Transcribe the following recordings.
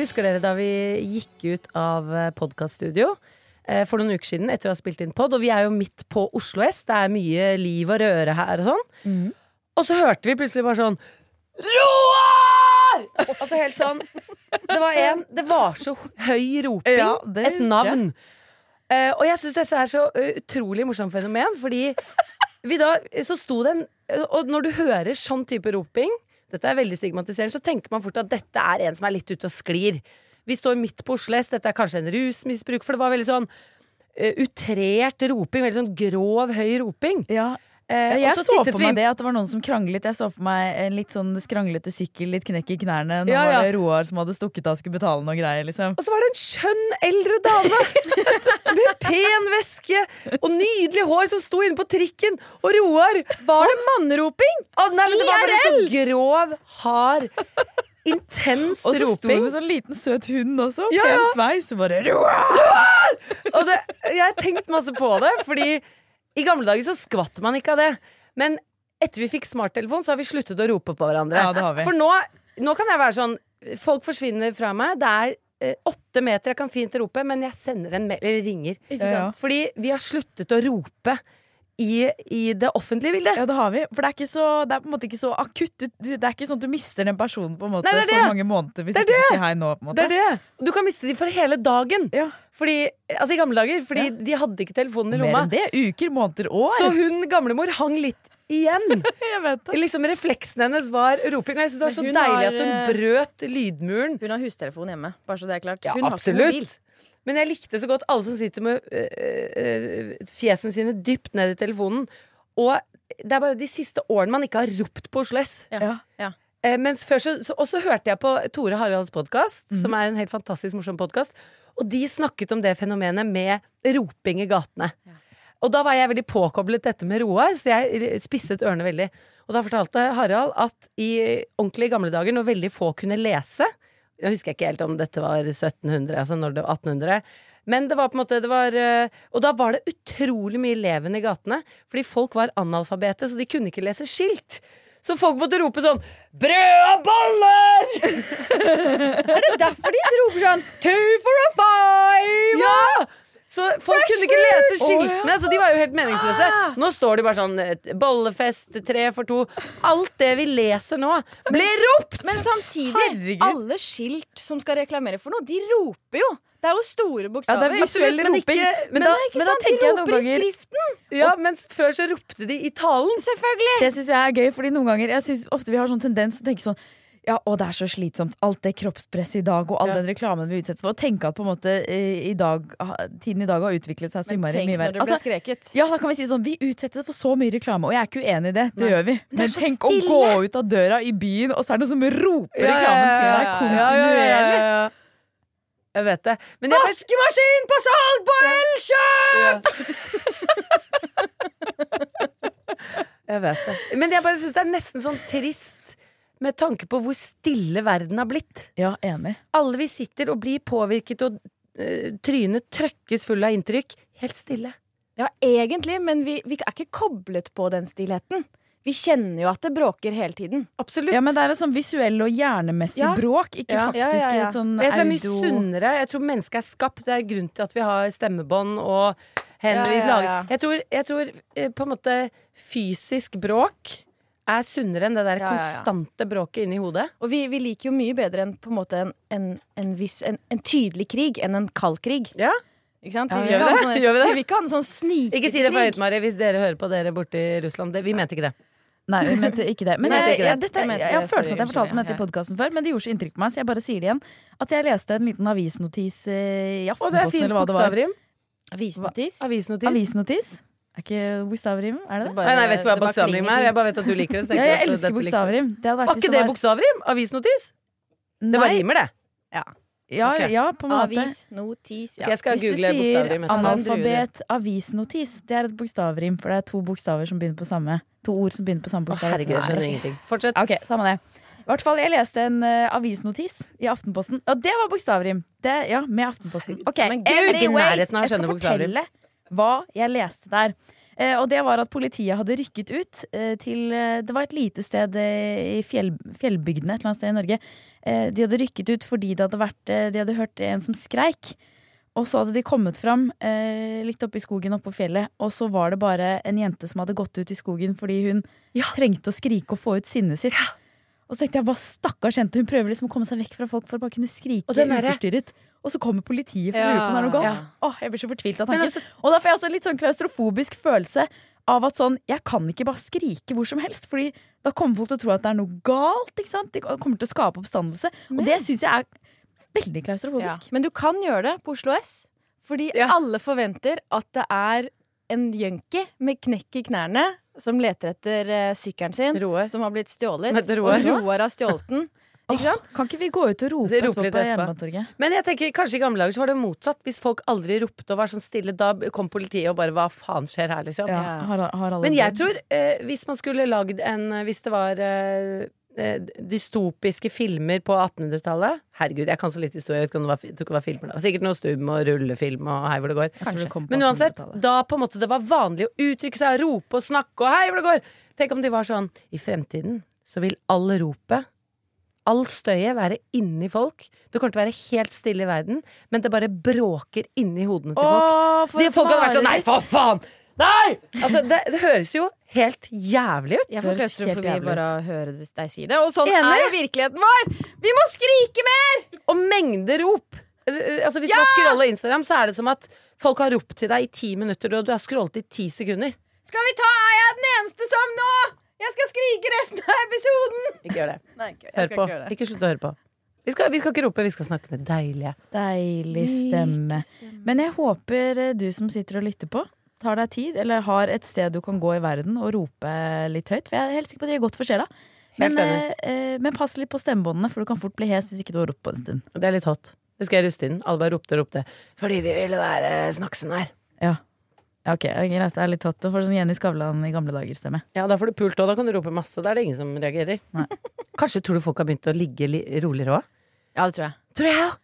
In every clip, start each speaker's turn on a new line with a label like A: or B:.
A: Husker dere da vi gikk ut av podkaststudio for noen uker siden etter å ha spilt inn pod? Og vi er jo midt på Oslo S, det er mye liv og røre her og sånn. Og så hørte vi plutselig bare sånn Roar! Altså helt sånn Det var en Det var så høy roping.
B: Ja,
A: et navn. Uh, og jeg syns dette er så eh, utrolig morsomt fenomen, fordi vi da Så sto det en Og når du hører sånn type roping dette er veldig stigmatiserende, så tenker man fort at dette er en som er litt ute og sklir. Vi står midt på Oslo S, dette er kanskje en rusmisbruk, for det var veldig sånn uh, utrert roping. Veldig sånn grov, høy roping.
B: Ja,
A: Eh,
B: jeg
A: og så
B: så for meg det at det var noen som kranglet. Jeg så for meg en litt sånn skranglete sykkel, litt knekk i knærne. Nå
A: Ja, ja.
B: var det Roar som hadde stukket av skulle betale noe greier. Liksom.
A: Og så var det en skjønn eldre dame med pen veske og nydelig hår som sto inne på trikken. Og Roar
C: Var det manneroping?
A: Å, nei, men Det var bare så grov, hard, intens roping.
B: Og så sto det
A: roping.
B: med sånn liten søt hund også.
A: Ja, ja.
B: Pen sveis. Og bare Roar!
A: Og det, jeg har tenkt masse på det, fordi i gamle dager så skvatt man ikke av det. Men etter vi fikk smarttelefon, så har vi sluttet å rope på hverandre.
B: Ja, det har vi.
A: For nå, nå kan jeg være sånn Folk forsvinner fra meg. Det er eh, åtte meter, jeg kan fint rope, men jeg sender en mail, eller ringer.
B: Ja.
A: Fordi vi har sluttet å rope i, i det offentlige bildet.
B: Ja, det har vi. For det er, ikke så, er på en måte ikke så akutt. Du, det er ikke sånn at du mister den personen på en måte
A: Nei,
B: for mange måneder hvis
A: Det
B: ikke du sier hei nå.
A: Det er det! Du kan miste dem for hele dagen.
B: Ja.
A: Fordi, altså I gamle dager. Fordi
B: Ja.
A: de hadde ikke telefonen i lomma.
B: Mer enn det. Uker, måneder, år.
A: Så hun gamlemor hang litt igjen.
B: jeg vet det.
A: Liksom Refleksen hennes var roping. Og jeg synes det var så deilig
C: har,
A: at hun
C: eh,
A: brøt lydmuren.
C: Hun har hustelefon hjemme, bare så det er klart.
A: Ja,
C: hun har ikke mobil.
A: Men jeg likte så godt alle som sitter med øh, øh, fjesen sine dypt ned i telefonen. Og det er bare de siste årene man ikke har ropt på Oslo S.
C: Ja. Ja.
A: Eh, mens før så, så, og så hørte jeg på Tore Haralds podkast,
C: mm.
A: som er en helt fantastisk morsom podkast. Og de snakket om det fenomenet med roping i gatene. Og da var jeg veldig påkoblet dette med Roar, så jeg spisset ørene veldig. Og da fortalte Harald at i ordentlig gamle dager, når veldig få kunne lese Jeg husker ikke helt om dette var 1700, altså når det var 1800. Men det var på en måte det var, eh, Og da var det utrolig mye leven i gatene. Fordi folk var analfabete, så de kunne ikke lese skilt. Så folk måtte rope sånn 'Brød og boller!'
C: Er det derfor de roper sånn Two for a five?
A: Ja! Så folk kunne ikke lese skiltene, så de var jo helt meningsløse. Nå står det bare sånn eh, 'bollefest', 'tre for to' Alt det vi leser nå, ble ropt!
C: Men samtidig,
B: Herregud.
C: alle skilt som skal reklamere for noe, de roper jo. Det er jo store
B: Ja,
C: bokstaver.
B: det er visuell
A: men ikke-
B: men,
A: men
B: da, men da tenker
C: de
B: jeg noen
C: roper i
B: ganger
C: skriften.
A: Ja, mens før så ropte de i talen.
C: Selvfølgelig.
B: Det syns jeg er gøy, fordi noen ganger Jeg synes ofte vi har sånn tendens til å tenke sånn ja, og det er så slitsomt. Alt det kroppspresset i dag, og all
A: Ja.
B: den reklamen vi utsettes for. Og tenke at på en måte eh, i dag, tiden i dag har utviklet seg så innmari mye
C: ble
B: Altså, ja, da kan vi si sånn Vi utsettes for så mye reklame, og jeg er ikke uenig i det. Det
A: Nei.
B: gjør vi. Men tenk
A: stille.
B: å gå ut av døra i byen, og så er det noen som roper
A: Ja,
B: reklamen til deg kontinuerlig.
A: ja, ja, ja, ja. Jeg vet det. Men jeg,
C: Vaskemaskin på salg på Elkjøp!
A: jeg vet det. Men jeg bare syns det er nesten sånn trist med tanke på hvor stille verden har blitt.
B: Ja, enig.
A: Alle vi sitter og blir påvirket, og uh, trynet trøkkes full av inntrykk. Helt stille.
C: Ja, egentlig, men vi, vi er ikke koblet på den stillheten. Vi kjenner jo at det bråker hele tiden.
A: Absolutt.
B: Ja, men det er et sånn visuell og hjernemessig
C: Ja.
B: bråk, ikke
C: Ja.
B: faktisk
C: Ja,
B: et sånn
A: jeg tror det er mye sunnere. Jeg tror mennesket er skapt. Det er grunnen til at vi har stemmebånd og hender vi lager. Jeg tror, jeg tror eh, på en måte fysisk bråk er sunnere enn det der
C: Ja, ja, ja.
A: konstante bråket inni hodet.
C: Og vi, vi liker jo mye bedre enn på en måte en, en, en, viss, en, en tydelig krig enn en kald krig.
A: Ja.
C: Ikke sant?
A: Ja,
C: vi,
A: gjør vi det?
C: sånn-
A: Gjør vi det?
C: vi vil ikke ha en sånn snikekrig.
A: Ikke si det for høyt, Mari, hvis dere hører på dere borte i Russland. Det, vi mente ikke det.
B: Nei, vi mente ikke det. Men
A: Nei,
B: jeg, jeg, dette,
C: Jeg
B: jeg, har
C: følt
B: følelsen at jeg har fortalt om dette i podkasten før, men det gjorde så inntrykk på meg, så jeg bare sier det igjen. At jeg leste en liten avisnotis eh, i
A: er
B: Aftenposten, eller hva det var.
C: Avisnotis.
A: Avisnotis.
B: Avisnotis? Er ikke bokstavrim? Er det det?
C: bare-
A: Nei, jeg vet ikke hva bokstavrim er. Jeg bare vet at du liker det.
B: Ja, jeg elsker
A: du.
B: bokstavrim. Det hadde vært
A: Var ikke
B: det
A: det
B: var-
A: bokstavrim? Avisnotis? Det bare rimer, det.
C: Ja.
B: Ja,
A: okay.
B: ja, på en måte.
C: Avisnotis. ja.
A: Okay, jeg skal
B: Hvis du
A: google
B: sier analfabet, avisnotis, det er et bokstavrim, for det er to bokstaver som begynner på samme To ord som begynner på samme
A: Å,
B: bokstav.
A: herregud, jeg skjønner ingenting. Fortsett.
B: Ok, samme det. I hvert fall, jeg leste en uh, avisnotis i Aftenposten, og det var bokstavrim. Det, ja, med Aftenposten. Ok,
C: Men Gud,
A: i nærheten av å
B: jeg skal
A: skjønne bokstavrim.
B: fortelle hva jeg leste der. Eh, og det var at politiet hadde rykket ut eh, til eh, Det var et lite sted i fjell, fjellbygdene et eller annet sted i Norge. De hadde rykket ut fordi det hadde vært, de hadde hørt en som skreik. Og så hadde de kommet fram eh, litt oppe i skogen oppe på fjellet, og så var det bare en jente som hadde gått ut i skogen fordi hun trengte å skrike og få ut sinnet sitt. Og så tenkte jeg, hva stakkars jente, hun prøver liksom å komme seg vekk fra folk for å bare kunne skrike
A: Og
B: uforstyrret. Og så kommer politiet for å lure på om det er noe galt.
C: ja.
B: Åh, jeg blir så fortvilt av tanken.
A: altså-
B: og da får jeg også litt sånn klaustrofobisk følelse av at sånn, jeg kan ikke bare skrike hvor som helst, fordi da kommer folk til å tro at det er noe galt, ikke sant? De kommer til å skape oppstandelse. Og det syns jeg er veldig
C: Ja.
B: klaustrofobisk.
C: Men du kan gjøre det på Oslo S. Fordi
A: Ja.
C: alle forventer at det er en junkie med knekk i knærne som leter etter uh, sykkelen sin,
A: Roar.
C: som har blitt stjålet.
A: Men Roar-
C: Og Roar har stjålet den. Ikke sant?
B: Kan ikke vi gå ut og rope etterpå på. Jernbanetorget?
A: Men jeg tenker kanskje i gamle dager så var det motsatt. Hvis folk aldri ropte og var sånn stille, da kom politiet og bare hva faen skjer her, liksom.
B: Ja, har, har alle
A: Men jeg tror eh, hvis man skulle lagd en Hvis det var eh, eh, dystopiske filmer på 1800-tallet Herregud, jeg kan så litt historie. Jeg vet ikke om det var, det var filmer da. Sikkert noe stum og rullefilm og hei hvor det går.
B: Det
A: Men uansett, da på en måte det var vanlig å uttrykke seg og rope og snakke og hei hvor det går. Tenk om de var sånn I fremtiden så vil all ropet, all støyet, være inni folk. Det kommer til å være helt stille i verden, men det bare bråker inni hodene til folk.
B: Åh, for
A: De folk hadde vært sånn Nei, for faen! Nei! Altså, det, det høres jo helt jævlig ut.
C: Jeg får
B: helt
C: klaustrofobi bare av å høre deg si det. Og sånn
A: Enig.
C: er jo virkeligheten vår! Vi må skrike mer!
A: Og mengder rop. Eh, eh, Altså, hvis man scroller Instagram, så er det som at folk har ropt til deg i ti minutter, og du har scrollet i ti sekunder.
C: Skal vi ta Er jeg den eneste som nå? Jeg skal skrike resten av episoden!
A: Ikke gjør det.
C: Nei, ikke,
A: Hør på.
C: ikke.
A: Ikke slutt å høre på. Vi skal, vi skal ikke rope, vi skal snakke med deilige.
B: Deilig stemme. Men jeg håper eh, du som sitter og lytter på, tar deg tid, eller har et sted du kan gå i verden og rope litt høyt. For jeg er helt sikker på at det gjør godt for sjela. Men, eh, eh, men pass litt på stemmebåndene, for du kan fort bli hes hvis ikke du har ropt på en stund.
A: Det er litt hot. Husker jeg. Alle bare ropte og ropte. Fordi vi ville være snaksen her.
B: Ja. Ja, ok, greit. Det er litt hot. Du får sånn Jenny Skavlan i gamle dager-stemme.
A: Ja, da får du pult òg. Da kan du rope masse. Da er det ingen som reagerer.
B: Nei.
A: Kanskje tror du folk har begynt å ligge li roligere òg?
C: Ja, det tror jeg.
A: Tror jeg òg.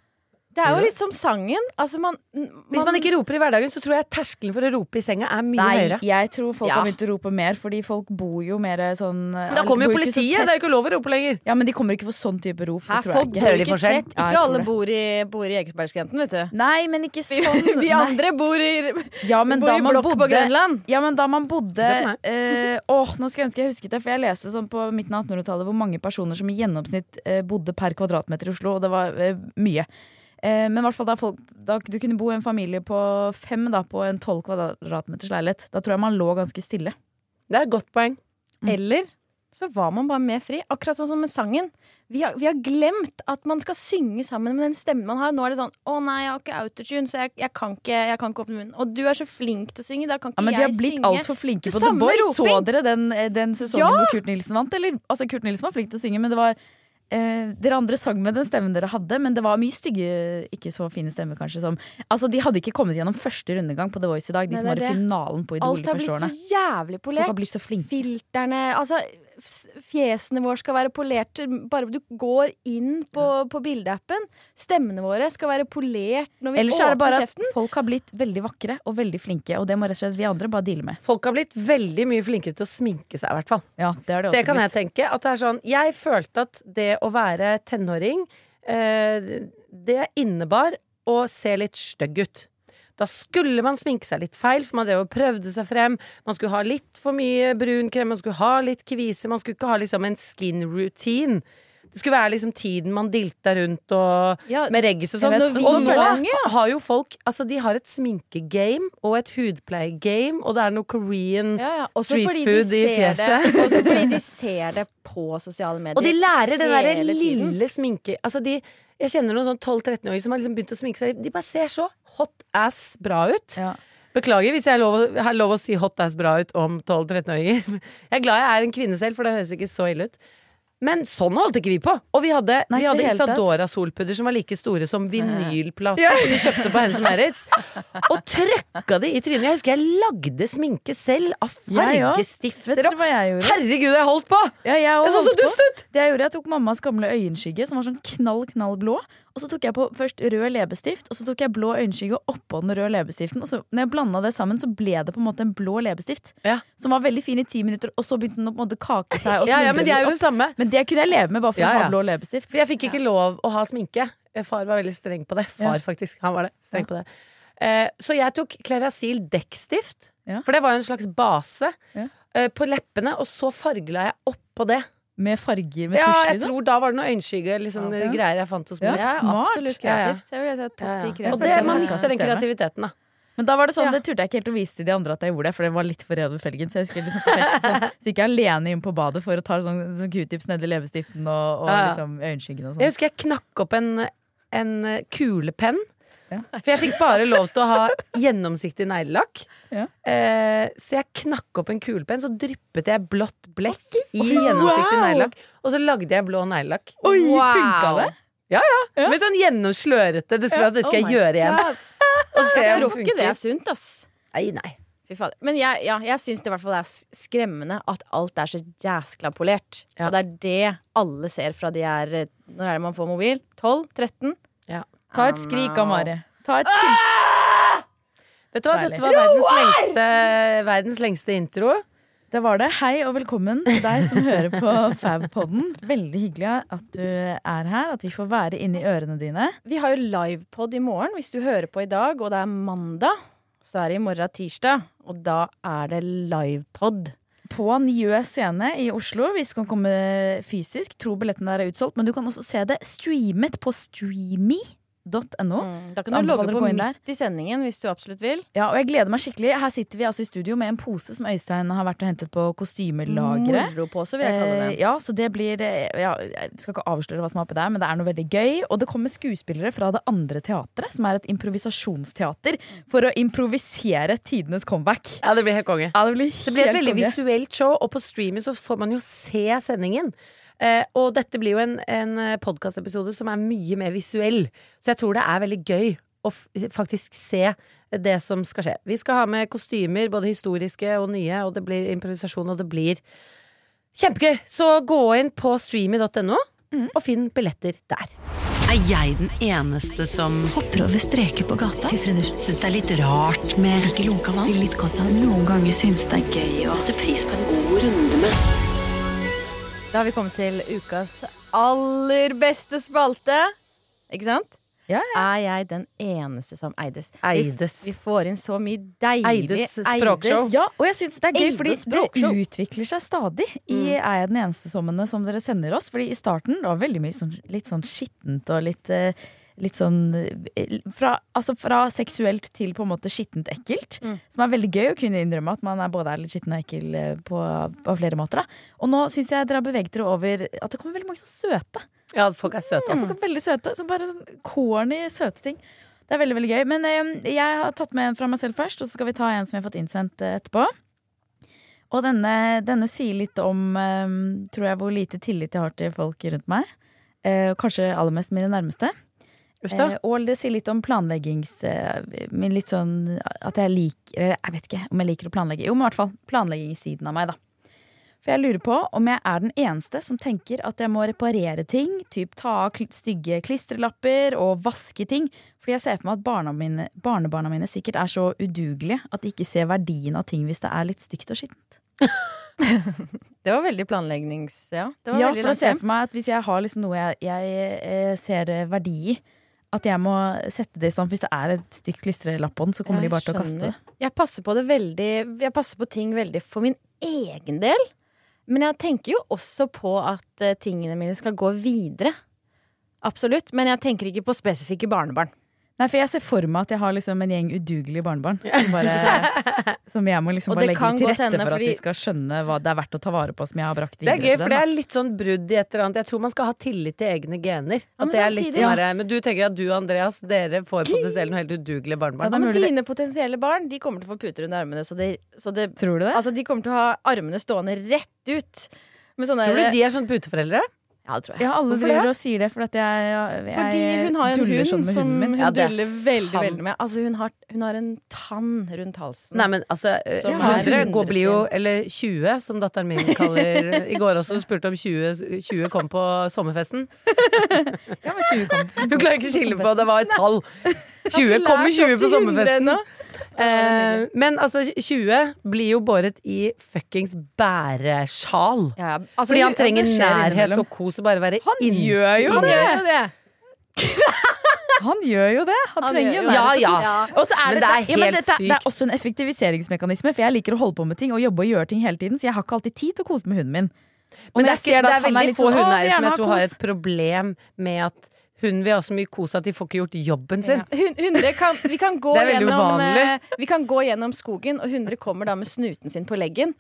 C: Det er jo litt som sangen. Altså, man,
A: Hvis man ikke roper i hverdagen, så tror jeg terskelen for å rope i senga er mye
B: Nei,
A: høyere.
B: jeg tror folk
C: Ja.
B: har begynt å rope mer, fordi folk bor jo mer sånn
A: Da kommer jo
B: ikke
A: politiet! Det er jo ikke lov å rope lenger.
B: Ja, men de kommer ikke for sånn type rop. tror
C: folk
B: jeg
C: bor
B: ikke.
C: Ikke tett.
B: Ja,
C: Ikke
B: tror
C: alle bor i, bor i Ekebergskrenten, vet du.
B: Nei, men ikke sånn.
C: vi
B: vi
C: andre bor i,
B: Ja, men
C: bor
B: da
C: i
B: man
C: blokk på Grønland.
B: Ja, men da man bodde eh, Åh, nå skulle jeg ønske jeg husket det, for jeg leste sånn på midten av 1800-tallet hvor mange personer som i gjennomsnitt eh, bodde per kvadratmeter i Oslo, og det var eh, mye. Eh, men i hvert fall da, folk, da du kunne bo i en familie på fem da, på en tolv kvadratmeters leilighet. Da tror jeg man lå ganske stille.
A: Det er et godt poeng.
B: Mm.
C: Eller så var man bare mer fri. Akkurat sånn som med sangen. Vi har, vi har glemt at man skal synge sammen med den stemmen man har. Nå er det sånn 'Å nei, jeg har ikke autotune, så jeg, jeg, kan ikke, jeg kan ikke åpne munnen'. Og du er så flink til å synge, da kan ikke
B: Ja, men de har blitt
C: synge.
B: altfor flinke på
C: det.
B: Voice. Så dere den, eh, den sesongen
C: Ja!
B: hvor Kurt Nilsen vant? Eller, altså, Kurt Nilsen var flink til å synge, men det var eh, Dere andre sang med den stemmen dere hadde, men det var mye stygge, ikke så fine stemmer, kanskje, som Altså, de hadde ikke kommet gjennom første rundegang på The Voice i dag, de
C: Nei,
B: som var
C: det
B: i finalen på Idol
C: Alt
B: de
C: har
B: første
C: blitt
B: årene.
C: så jævlig
B: har
C: polert.
B: blitt så flinke.
C: Filterne Altså, fjesene våre skal være polerte. Bare du går inn på, på bildeappen. Stemmene våre skal være polert når vi
B: Ellers er det
C: åpner
B: bare at
C: kjeften.
B: folk har blitt veldig vakre og veldig flinke, og det må rett og slett vi andre bare deale med.
A: Folk har blitt veldig mye flinkere til å sminke seg, i hvert fall.
B: Ja, det er det også
A: Det kan jeg tenke. At det er sånn Jeg følte at det å være tenåring, eh, det innebar å se litt stygg ut. Da skulle man sminke seg litt feil, for man drev og prøvde seg frem. Man skulle ha litt for mye brun krem, man skulle ha litt kvise, man skulle ikke ha liksom en skin routine. Det skulle være liksom tiden man dilta rundt og
C: Ja,
A: med reggis og sånn. Og nå
C: unge,
A: har jo folk Altså, de har et sminkegame og et hudpleiegame, og det er noe Korean
C: Ja, ja.
A: Street food i
C: fjeset. det, også fordi de ser det på sosiale medier.
A: Og de lærer det derre lille sminke Altså de Jeg kjenner noen sånn 12-13-åringer som har liksom begynt å sminke seg. De bare ser så hot ass bra ut.
B: Ja.
A: Beklager hvis jeg har lov, har lov å si hot ass bra ut om 12-13-åringer. Jeg er glad jeg er en kvinne selv, for det høres ikke så ille ut. Men sånn holdt ikke vi på. Og vi hadde,
B: Nei,
A: vi hadde. Isadora-solpudder som var like store som vinylplater som vi kjøpte på Hennes Maurits. Og trøkka det i trynet. Jeg husker jeg lagde sminke selv av
B: Jeg
A: fargestifter. og-
B: hva jeg gjorde?
A: Herregud, jeg holdt på!
B: Ja, jeg
A: Jeg så så dust ut!
B: Det jeg gjorde, jeg tok mammas gamle øyenskygge, som var sånn knall, knall blå. Og så tok jeg på først rød leppestift, og så tok jeg blå øyenskygge oppå den røde leppestiften. Og så når jeg blanda det sammen, så ble det på en måte en blå leppestift.
A: Ja.
B: Som var veldig fin i ti minutter, og så begynte den å på en måte kake seg.
A: Ja, ja, men de er jo det samme.
B: men det kunne jeg leve med, bare for
A: Ja,
B: å ha blå leppestift.
A: For jeg fikk ikke lov å ha sminke. Far var veldig streng på det. Far, faktisk. Han var det. Streng på det. Eh, så jeg tok Klerasil dekkstift,
B: Ja.
A: for det var jo en slags base, eh, på leppene, og så fargela jeg oppå det.
B: Med farger, med
A: Ja,
B: tusj,
A: jeg
B: liksom.
A: tror da var det noe øyenskygge, liksom,
B: Ja.
A: greier jeg fant hos
B: Ja.
A: meg.
C: Det absolutt
A: Ja, ja.
C: kreativt. Jeg si
A: Ja, ja.
C: kreativt.
A: Og det, man mister den kreativiteten, da.
B: Men da var det sånn,
A: Ja.
B: det turte jeg ikke helt å vise til de andre at jeg gjorde det, for det var litt for redd ved felgen. Så jeg husker liksom på fest, så, så gikk jeg alene inn på badet for å ta sånn, sånn q-tips nedi leppestiften og, og
A: Ja, ja.
B: liksom øyenskyggen og
A: Jeg
B: sånn.
A: husker jeg knakk opp en, en kulepenn.
B: Ja.
A: For jeg fikk bare lov til å ha gjennomsiktig neglelakk.
B: Ja.
A: Eh, så jeg knakk opp en kulepenn, så dryppet jeg blått blekk i gjennomsiktig
B: Wow!
A: neglelakk. Og så lagde jeg blå neglelakk.
B: Oi,
C: Wow.
B: funka det?
A: Ja, ja.
B: Ja.
A: Med sånn gjennomslørete. Det, skal- det skal
C: Oh
A: jeg gjøre igjen.
C: Jeg tror ikke det er sunt, ass.
A: Nei, nei.
C: Men jeg, ja, jeg syns det i er skremmende at alt er så jæskla polert.
A: Ja.
C: Og det er det alle ser fra de er eh, Når er det man får mobil? 12? 13?
B: Ta et skrik av Mari. Ta et skrik.
A: Vet du hva, dette var verdens lengste, verdens lengste intro.
B: Det var det. Hei og velkommen til deg som hører på Fabpodden. Veldig hyggelig at du er her, at vi får være inni ørene dine.
C: Vi har jo livepod i morgen hvis du hører på i dag, og det er mandag. Så er det i morgen tirsdag, og da er det livepod.
B: På Njø scene i Oslo. Hvis du kan komme fysisk. Tror billetten der er utsolgt. Men du kan også se det streamet på streamy.no.
C: Mm, da kan du logge på midt i sendingen hvis du absolutt vil.
B: Ja, og jeg gleder meg skikkelig. Her sitter vi altså i studio med en pose som Øystein har vært og hentet på kostymelageret.
C: Moropose, vil jeg kalle
B: Eh, ja, så det blir eh, ja, Jeg skal ikke avsløre hva som er oppi der, men det er noe veldig gøy. Og det kommer skuespillere fra det andre teatret, som er et improvisasjonsteater, for å improvisere tidenes comeback.
A: Ja, det blir helt konge.
B: Ja, det blir
A: Så det blir et veldig
B: konge.
A: visuelt show, og på streamen så får man jo se sendingen. Eh, og dette blir jo en, en podkastepisode som er mye mer visuell. Så jeg tror det er veldig gøy å f faktisk se det som skal skje. Vi skal ha med kostymer, både historiske og nye, og det blir improvisasjon, og det blir kjempegøy! Så gå inn på streamy.no og finn billetter der.
D: Er jeg den eneste som hopper over streker på gata? Syns det er litt rart med ikke lunka vann? Litt godt av Noen ganger syns det er gøy å sette pris på en god runde med
C: Da har vi kommet til ukas aller beste spalte. Ikke sant?
B: Ja,
C: Er jeg den eneste som eides?
A: Eides.
C: Vi, vi får inn så mye deilig
A: Eides språkshow.
B: Ja, og jeg syns det er gøy,
C: Eides
B: fordi det utvikler seg stadig i Er jeg den eneste sommene som dere sender oss. Fordi i starten det var veldig mye sånn, litt sånn skittent og litt eh, Litt sånn eh, fra, altså fra seksuelt til på en måte skittent ekkelt.
C: Mm.
B: Som er veldig gøy å kunne innrømme at man er både er litt skitten og ekkel eh, på, på flere måter. Da. Og nå syns jeg dere har beveget dere over at det kommer veldig mange så søte.
A: Ja, folk er søte,
B: Altså,
A: Mm.
B: veldig søte. Så bare sånn corny, søte ting. Det er veldig veldig gøy. Men eh, jeg har tatt med en fra meg selv først, og så skal vi ta en som jeg har fått innsendt eh, etterpå. Og denne, denne sier litt om eh, tror jeg, hvor lite tillit jeg har til folk rundt meg. Eh, kanskje aller mest mine nærmeste. Eh, og det sier litt om planleggings... Eh, min litt sånn at jeg liker eller Jeg vet ikke om jeg liker å planlegge. Jo, men i hvert fall planleggingssiden av meg, da. For jeg lurer på om jeg er den eneste som tenker at jeg må reparere ting, typ ta av stygge klistrelapper og vaske ting. Fordi jeg ser for meg at barna mine, barnebarna mine sikkert er så udugelige at de ikke ser verdien av ting hvis det er litt stygt og skittent.
C: Det var veldig planleggings... Ja, det var
B: Ja,
C: veldig
B: for å se for meg at hvis jeg har liksom noe jeg, jeg eh, ser verdi i, at jeg må sette det i stand. Hvis det er et stygt klistrelapp på den, så kommer
C: Jeg
B: de bare til å kaste det.
C: Jeg passer på det veldig Jeg passer på ting veldig for min egen del. Men jeg tenker jo også på at eh, tingene mine skal gå videre. Absolutt. Men jeg tenker ikke på spesifikke barnebarn.
B: Nei, for jeg ser for meg at jeg har liksom en gjeng udugelige barnebarn. Som, bare, som jeg må liksom bare legge til rette for at de skal skjønne hva det er verdt å ta vare på som jeg har brakt
A: Det er gøy, for det er litt sånn brudd i et eller annet. Jeg tror man skal ha tillit til egne gener.
C: men
A: er litt
C: samtidig-
A: sånn her, men du tenker at du Andreas, dere får potensielt noe helt udugelige
B: Ja,
A: barnebarn.
B: det er
C: Men dine potensielle barn De kommer til å få puter under armene. Så det, så det,
B: Tror du det?
C: altså, de kommer til å ha armene stående rett ut. Med sånne
A: Tror du de er sånn puteforeldre?
C: Ja, det tror jeg.
B: Ja, alle
A: Hvorfor
B: driver
A: det?
B: og sier det, for at jeg, jeg, jeg
C: Fordi hun har en hund
B: sånn
C: som hun
A: Ja, er
C: duller veldig,
A: sant.
C: veldig med. Altså, hun har, hun har en tann rundt halsen.
A: Nei, men altså eh,
C: Som
A: 100
C: er
A: går, blir jo Eller 20, som datteren min kaller I går også spurte om 20, 20 kom på sommerfesten.
B: Ja, men 20 kom.
A: Hun klarer ikke å skille på, det var et tall. 20 kommer 20 på sommerfesten. Eh, men altså, 20 blir jo båret i fuckings bæresjal.
C: Ja, ja. Altså,
A: Fordi han trenger nærhet og kos og bare være
B: Han
A: inn-
B: gjør jo
C: Han
B: det! Han gjør jo det! Han,
C: Han
B: trenger jo det.
A: Ja, ja.
B: Og så er
A: Men
B: det,
A: det er
B: ja, men
A: helt
B: dette, det er også en effektiviseringsmekanisme, for jeg liker å holde på med ting og jobbe og gjøre ting hele tiden, så jeg har ikke alltid tid til å kose med hunden min. Og
A: Men det er, ikke, det er
B: han
A: veldig få
B: sånn, «Å,
A: hundeeiere som jeg tror har et problem med at hun vil ha så mye kos at de får ikke gjort jobben sin.
C: Hun, hundre kan, vi, kan gjennom, eh, vi kan gå gjennom skogen, og hundre kommer da med snuten sin på leggen.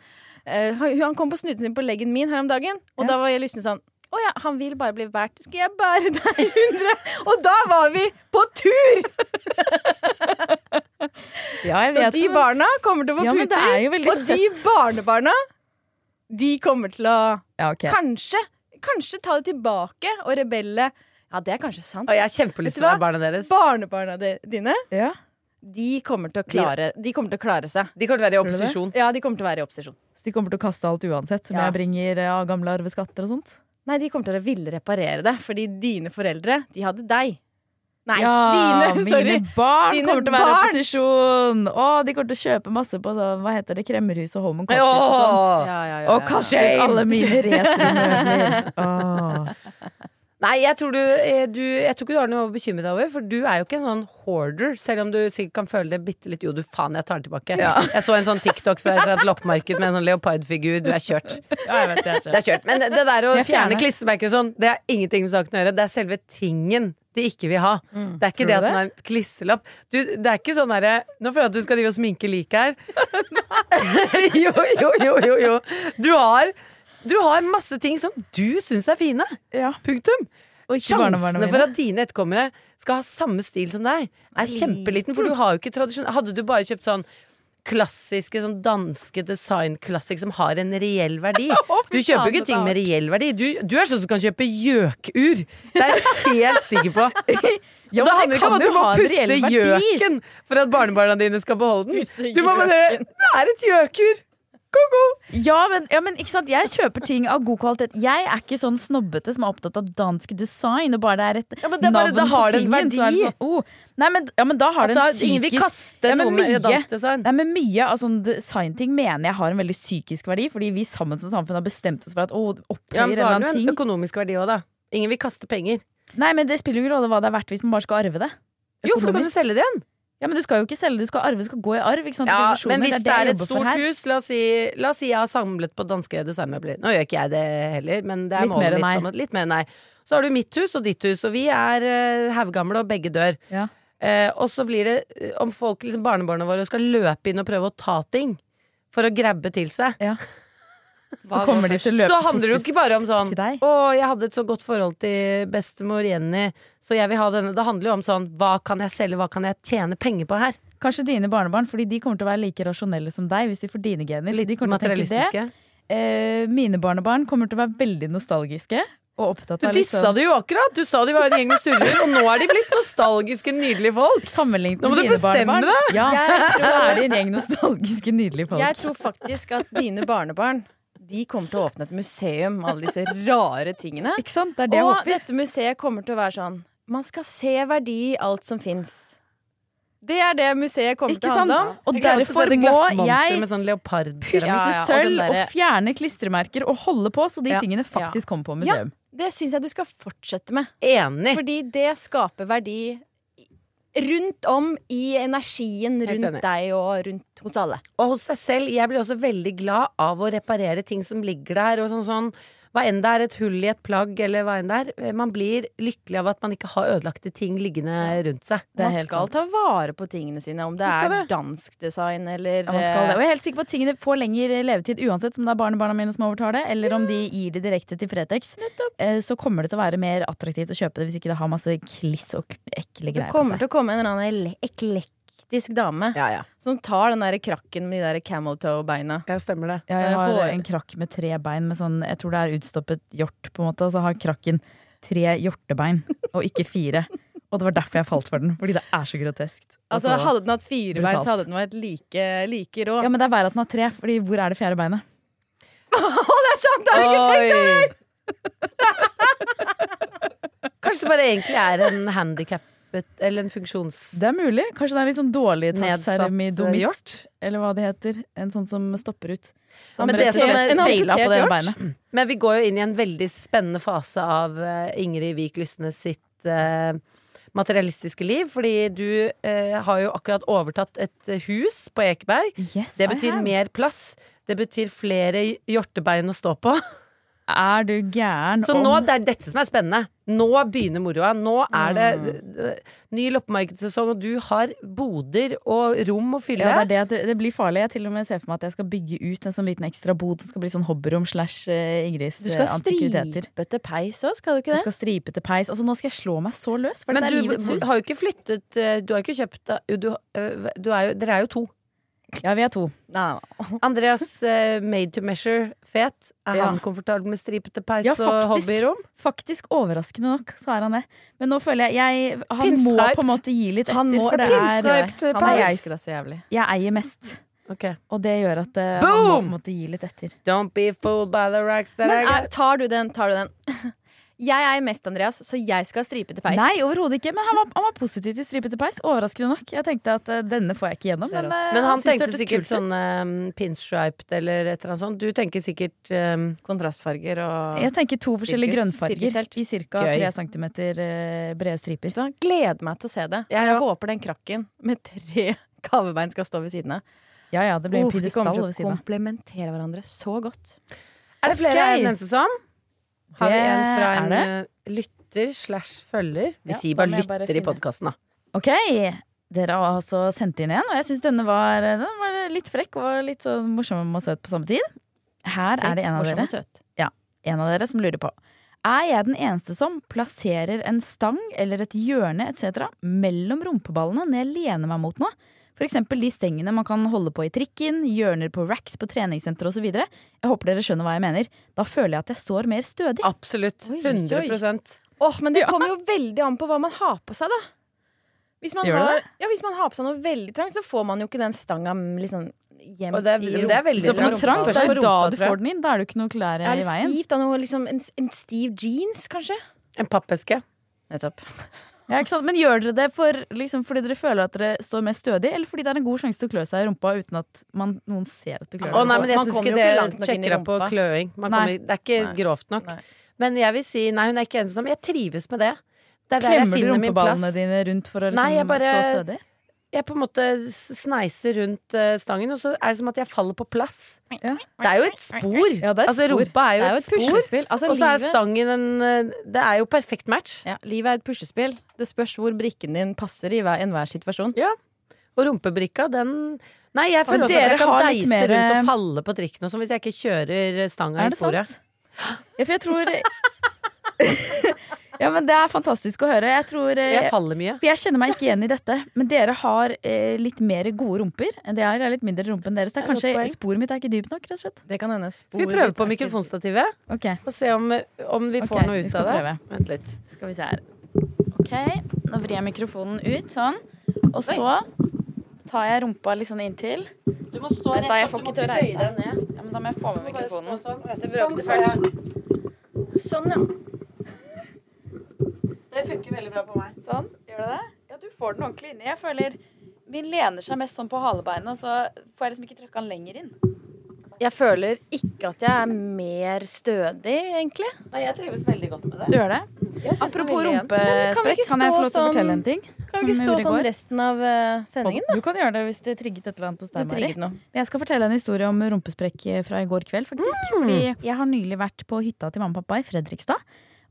C: Uh, han kom på snuten sin på leggen min her om dagen, og
B: Ja.
C: da var jeg lysten sånn å ja, han vil bare bli båret. Skal jeg bære deg, hundre? Og da var vi på tur!
B: Ja,
C: Så de
B: det,
C: barna kommer til å få
B: Ja,
C: puter.
B: er
C: og de barnebarna, de kommer til å
B: ja, okay.
C: kanskje, kanskje ta det tilbake og rebelle. Ja, det er kanskje sant.
A: Og jeg har kjempelyst til å være barna deres.
C: Barnebarna de- dine,
B: Ja.
C: de kommer til å klare, de kommer til å klare seg.
A: De kommer til å være i opposisjon.
C: Ja, de kommer til å være i opposisjon.
B: Så de kommer til å kaste alt uansett, som
C: Ja.
B: jeg bringer ja, gamle arveskatter og sånt?
C: Nei, de kommer til å ville reparere det, fordi dine foreldre, de hadde deg. Nei,
B: ja,
C: dine,
B: mine
C: sorry.
B: barn
C: Dine
B: kommer til å være i opposisjon! Å, de kommer til å kjøpe masse på så, hva heter det, kremmerhus og home and cottage og sånn.
C: Ja, ja,
B: Og kaste ut alle mine retromøbler.
A: Nei, jeg tror, du, eh, du, jeg tror ikke du har noe å bekymre deg over, for du er jo ikke en sånn hoarder, selv om du sikkert kan føle det bitte litt Jo, du faen, jeg tar det tilbake. Jeg så en sånn TikTok fra et loppemarked med en sånn leopardfigur. Du er kjørt.
B: Ja, jeg vet det.
A: Det er kjørt. Men det, det der å fjerne klistremerker sånn, det har ingenting med saken å gjøre. Det er selve tingen de ikke vil ha. Det er ikke
B: Tror
A: det at den er en klisselapp. Du, det er ikke sånn derre Nå føler jeg at du skal drive og sminke liket her. jo, jo, jo, jo, jo. Du har, du har masse ting som du syns er fine.
B: Ja.
A: Punktum.
B: Og
A: Sjansene for at dine etterkommere skal ha samme stil som deg, er kjempeliten. For du har jo ikke tradisjon Hadde du bare kjøpt sånn klassiske sånn danske designklassik som har en reell verdi. Du kjøper jo ikke ting med reell verdi. Du, du er sånn som kan kjøpe gjøkur. Det er jeg helt sikker på.
B: Ja,
A: det handler ikke om
B: kan
A: at du må pusse gjøken for at barnebarna dine skal beholde den. Du må bare. Det er et gjøkur! Ko-ko!
B: Ja men, ja, men ikke sant? jeg kjøper ting av god kvalitet. Jeg er ikke sånn snobbete som er opptatt av dansk design. Og bare det er et
A: Ja, men det er bare-
B: navn
A: da
B: på
A: har det en
B: er
A: verdi.
B: Sånn, oh. Nei, men, ja, men da har det en psykisk
A: ingen vil kaste
B: Ja,
A: noe med dansk design.
B: Nei, men Mye av sånn designting mener jeg har en veldig psykisk verdi, fordi vi sammen som samfunn har bestemt oss for at å, opphøyer
A: Ja, men så har du en
B: ting.
A: økonomisk verdi òg, da. Ingen vil kaste penger.
B: Nei, men det spiller jo ingen rolle hva det er verdt hvis man bare skal arve det.
A: Jo, for du kan
B: jo
A: selge det igjen.
B: Ja, men du skal jo ikke selge, du skal arve, du skal gå i arv.
A: Ja, men hvis det
B: det
A: er et stort hus, la oss, si, la oss si jeg har samlet på danske designmøbler. Nå gjør ikke jeg det heller, men det er
B: Litt
A: målet
B: mer
A: mitt. Litt mer deg. Så har du mitt hus og ditt hus, og vi er uh, haugamle, og begge dør.
B: Ja.
A: Uh, og så blir det eh, om folk, liksom barnebarna våre, skal løpe inn og prøve å ta ting for å grabbe til seg.
B: Så kommer de til å løpe
A: Så handler det jo ikke bare om sånn. Å, jeg hadde et så godt forhold til bestemor Jenny, så jeg vil ha denne. Det handler jo om sånn Hva kan jeg selge, hva kan jeg tjene penger på her?
B: Kanskje dine barnebarn, fordi de kommer til å være like rasjonelle som deg hvis de får dine gener.
A: Litt
B: de kommer til å tenke det.
A: materialistiske.
B: Eh, mine barnebarn kommer til å være veldig nostalgiske. Og opptatt
A: Du
B: av du
A: dissa
B: liksom...
A: det jo akkurat! Du sa de var en gjeng med surrer, og nå er de blitt nostalgiske, nydelige folk.
B: Sammenlignet
A: Nå må
B: med
A: du
B: dine
A: bestemme
B: barnebarn. Ja,
C: Jeg
B: så er de en gjeng nostalgiske, nydelige folk.
C: Jeg tror faktisk at dine barnebarn de kommer til å åpne et museum med alle disse rare tingene.
B: Ikke sant? Det er det jeg
C: Og
B: håper.
C: dette museet kommer til å være sånn Man skal se verdi i alt som fins. Det er det museet kommer
B: Ikke
C: til å handle om.
B: Og derfor må jeg
A: med sånn
B: pusse
C: Ja, ja, og
B: sølv
C: den
B: og fjerne klistremerker og holde på, så de
C: Ja,
B: tingene faktisk kommer på
C: Ja.
B: museum.
C: Det syns jeg du skal fortsette med.
A: Enig.
C: Fordi det skaper verdi rundt om i energien rundt deg og rundt hos alle.
A: Og hos seg selv. Jeg blir også veldig glad av å reparere ting som ligger der. Og sånn, sånn Hva enn det er, et hull i et plagg, eller hva enn det er. Man blir lykkelig av at man ikke har ødelagte ting liggende rundt seg.
C: Man skal
B: sant.
C: ta vare på tingene sine, om det er
A: det.
C: dansk design eller
B: Ja, det. Og jeg er helt sikker på at tingene får lengre levetid uansett om det er barnebarna mine som overtar det, eller om de gir det direkte til Fretex. Eh, Så kommer det til å være mer attraktivt å kjøpe det hvis ikke det har masse kliss og ekle greier på seg.
C: Det kommer til å komme en eller annen ele- elastisk dame
A: Ja, ja.
C: som tar den der krakken med de der camel toe-beina.
A: Ja, stemmer det.
B: Ja, jeg har en krakk med tre bein med sånn Jeg tror det er utstoppet hjort, på en måte. Og så har krakken tre hjortebein, og ikke fire. Og det var derfor jeg falt for den. Fordi det er så groteskt.
C: Altså, hadde den hatt fire bein, så hadde den vært like, like rå.
B: Ja, men det er verre at den har tre, Fordi hvor er det fjerde beinet?
A: Å, det er sant! Det har jeg ikke tenkt over! Kanskje det bare egentlig er en handikappet eller en funksjons...
B: Det er mulig. Kanskje det er litt sånn dårlig
A: hjort?
B: Eller hva det heter. En sånn som stopper ut. Som
A: Men det som
B: feila på det beinet.
A: Men vi går jo inn i en veldig spennende fase av eh, Ingrid Vik Lysne sitt uh, materialistiske liv. Fordi du uh, har jo akkurat overtatt et hus på Ekeberg.
B: Yes,
A: Det betyr mer plass. Det betyr flere hjortebein å stå på.
B: Er du gæren?
A: Så nå, det er dette som er spennende. Nå begynner moroa. Nå er det eh, ny loppemarkedssesong, og du har boder og rom å fylle.
B: Ja, det er det, det, det blir farlig. Jeg til og med ser for meg at jeg skal bygge ut en sånn liten ekstra bod som skal bli sånn hobbyrom slash eh, Ingrids
C: Du skal
B: eh,
C: stripe til peis òg, skal du ikke
B: Jeg skal stripe til peis. Altså Nå skal jeg slå meg så løs. For
A: Men
B: er
A: du
B: livets hus.
A: har jo ikke flyttet eh, Du har ikke kjøpt du, eh, du er jo, Dere er jo to.
B: Ja, vi er to.
C: Nei.
A: Andreas uh, made to measure fet. Er
B: Ja.
A: han komfortabel med stripete peis
B: Ja,
A: og hobbyrom?
B: Faktisk overraskende nok så er han det. Men nå føler jeg, jeg Han må på en måte gi litt etter,
C: Han må
B: for det er
C: Han er
B: jeg-
C: så jævlig.
B: Jeg eier mest.
A: Okay.
B: Og det gjør at uh, han må måte gi litt etter.
A: Don't be fooled by the racks that
C: Men
A: I get.
C: tar du den, tar du den? Jeg er mest, Andreas, så jeg skal stripe til peis.
B: Nei, overhodet ikke. Men han var, han var positiv til stripete peis. Overraskende nok. Jeg tenkte at uh, denne får jeg ikke gjennom. Men, uh,
A: Men han
B: han
A: tenkte sikkert sånn um, pinstriped eller et eller annet sånt. Du tenker sikkert um,
C: Kontrastfarger og
B: Jeg tenker to forskjellige
C: Sirkus.
B: grønnfarger i ca.
A: Gøy.
B: 3 cm eh, brede striper.
C: Hva? Gleder meg til å se det.
A: Ja,
C: Jeg håper den krakken med tre kavebein skal stå ved siden av.
B: Ja ja, det blir en
C: Oh, de
B: pidestall
C: kommer til å komplementere hverandre så godt.
A: Er det flere
B: okay.
A: enn eneste som? Har vi en fra en eh, lytter slash følger? Vi
B: Ja,
A: sier bare
B: lytter bare
A: i podkasten, da.
B: Ok, dere har også sendt inn en, og jeg syns denne var, den var litt frekk og litt så morsom og søt på samme tid. Her er det en av dere
C: og søt.
B: en av dere som lurer på Er jeg den eneste som plasserer en stang eller et hjørne etc. mellom rumpeballene når jeg lener meg mot noe? For eksempel de stengene man kan holde på i trikken, hjørner på racks på treningssenter osv. Jeg håper dere skjønner hva jeg mener. Da føler jeg at jeg står mer stødig.
A: Absolutt.
C: 100 oi, oi.
A: 100
C: Åh, men det kommer jo veldig an på hva man har på seg, da. Hvis man,
B: Gjør det
C: har, ja, hvis man har på seg noe veldig trangt, så får man jo ikke den stanga liksom gjemt
A: Og det er-
C: i
A: rumpa. det er veldig
B: noe trangt, det er jo da du får den inn. Da er det ikke noe klær
C: Er
B: i
C: det
B: veien.
C: stivt? da? Noe, liksom, en, en stiv jeans, kanskje?
A: En pappeske.
C: Nettopp.
B: Ja, ikke sant? Men gjør dere det for, liksom, fordi dere føler at dere står mer stødig, eller fordi det er en god sjanse til å klø seg i rumpa uten at man, noen ser at du klør deg?
A: Oh, nei, men jeg
C: Man
A: syns
C: kommer
A: ikke
C: jo
A: det
C: ikke langt nok inn i
A: sjekker deg på
C: rumpa.
A: kløing. Man kommer, det er ikke
C: Nei.
A: grovt nok.
C: Nei.
A: Men jeg vil si nei, hun er ikke ensom. Jeg trives med det. Det er der jeg
B: Klemmer du
A: finner
B: rumpeballene dine rundt for å liksom
A: Nei, bare-
B: stå stødig?
A: Jeg på en måte sneiser rundt eh, stangen, og så er det som at jeg faller på plass.
B: Ja.
A: Det er jo et spor.
B: Ja, det er
A: altså, rumpa er
C: Det
A: jo
C: er jo
A: et
C: et
A: spor.
C: puslespill. Altså,
A: Og så er stangen en eh, Det er jo perfekt match.
C: Ja, livet er et puslespill. Det spørs hvor brikken din passer i hver, enhver situasjon.
A: Og rumpebrikka, den Nei, jeg føler også at jeg kan deise
B: mer-
A: rundt og falle på trikken og sånn hvis jeg ikke kjører stanga
B: Er
A: i
B: det
A: sporet.
B: sant? Ja, for jeg tror Ja, men det er fantastisk å høre. Jeg tror eh,
A: Jeg faller mye.
B: For jeg kjenner meg ikke igjen i dette, men dere har eh, litt mer gode rumper enn det jeg har. Jeg har litt mindre rumpe enn deres. Det er
A: er
B: kanskje. Sporet mitt er ikke dypt nok, rett og slett.
C: Det kan hende.
A: Skal vi prøve på mikrofonstativet?
B: Okay.
A: Og se om, om vi
B: får
A: får noe ut av det?
B: prøve.
A: Vent litt.
B: skal vi se her. Ok, nå vrir jeg mikrofonen ut, sånn. Og så tar jeg rumpa litt sånn inntil.
A: Du må stå
B: rett da, jeg får ikke til å reise meg. Ja, men da må jeg få med mikrofonen. Sånn, ja.
A: Det funker veldig bra på meg.
B: Sånn, gjør det det? Ja, du får den ordentlig inni. Jeg føler min lener seg mest sånn på halebeinet, og så får jeg liksom ikke trykka den lenger inn.
C: Jeg føler ikke at jeg er mer stødig, egentlig.
A: Nei, jeg trives veldig godt med det.
B: Du gjør det? Apropos.
C: Men kan
B: rumpesprekk, kan jeg få lov til å fortelle
C: sånn-
B: en ting?
C: Kan vi ikke stå sånn resten av eh, sendingen, da?
B: Du kan gjøre det hvis det trigget et eller annet hos deg, Mari. Jeg skal fortelle en historie om rumpesprekk fra i går kveld, faktisk. Fordi jeg har nylig vært på hytta til mamma og pappa i Fredrikstad.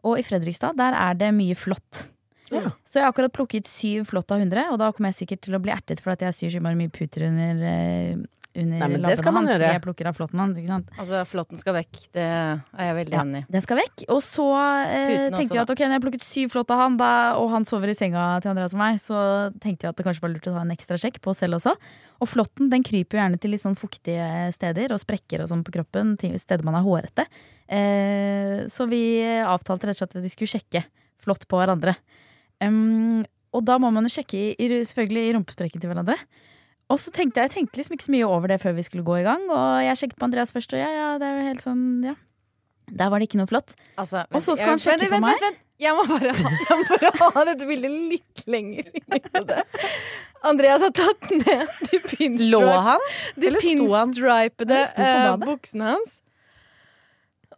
B: Og i Fredrikstad, der er det mye flått.
A: Ja.
B: Så jeg har akkurat plukket syv flått av hundre, og da kommer jeg sikkert til å bli ertet for at jeg syr så mye puter under eh, under
A: Nei, men det
B: labbene hans,
A: gjøre.
B: jeg plukker av flåtten hans. Ikke sant?
C: Altså, flåtten skal vekk. Det er jeg veldig
B: Ja,
C: enig i.
B: den skal vekk. Og så eh, tenkte vi at ok, når jeg har plukket syv flått av han, da, og han sover i senga til Andreas og meg, så tenkte jeg at det kanskje var lurt å ta en ekstra sjekk på oss selv også. Og flåtten den kryper jo gjerne til litt sånn fuktige steder og sprekker og sånn på kroppen, steder man er hårete. Eh, så vi avtalte rett og slett at vi skulle sjekke flått på hverandre. Um, og da må man jo sjekke i, i, selvfølgelig i rumpesprekken til hverandre. Og så tenkte jeg, jeg tenkte liksom ikke så mye over det før vi skulle gå i gang, og jeg sjekket på Andreas først, og ja, ja, det er jo helt sånn, ja. Der var det ikke noe flott.
C: Altså,
B: Og så skal han sjekke på meg.
C: Vent, vent. Jeg må ha, jeg må bare ha dette bildet litt lenger i hodet. Andreas har tatt ned de pinstripede
B: pinstripe, på
C: eh, buksene hans.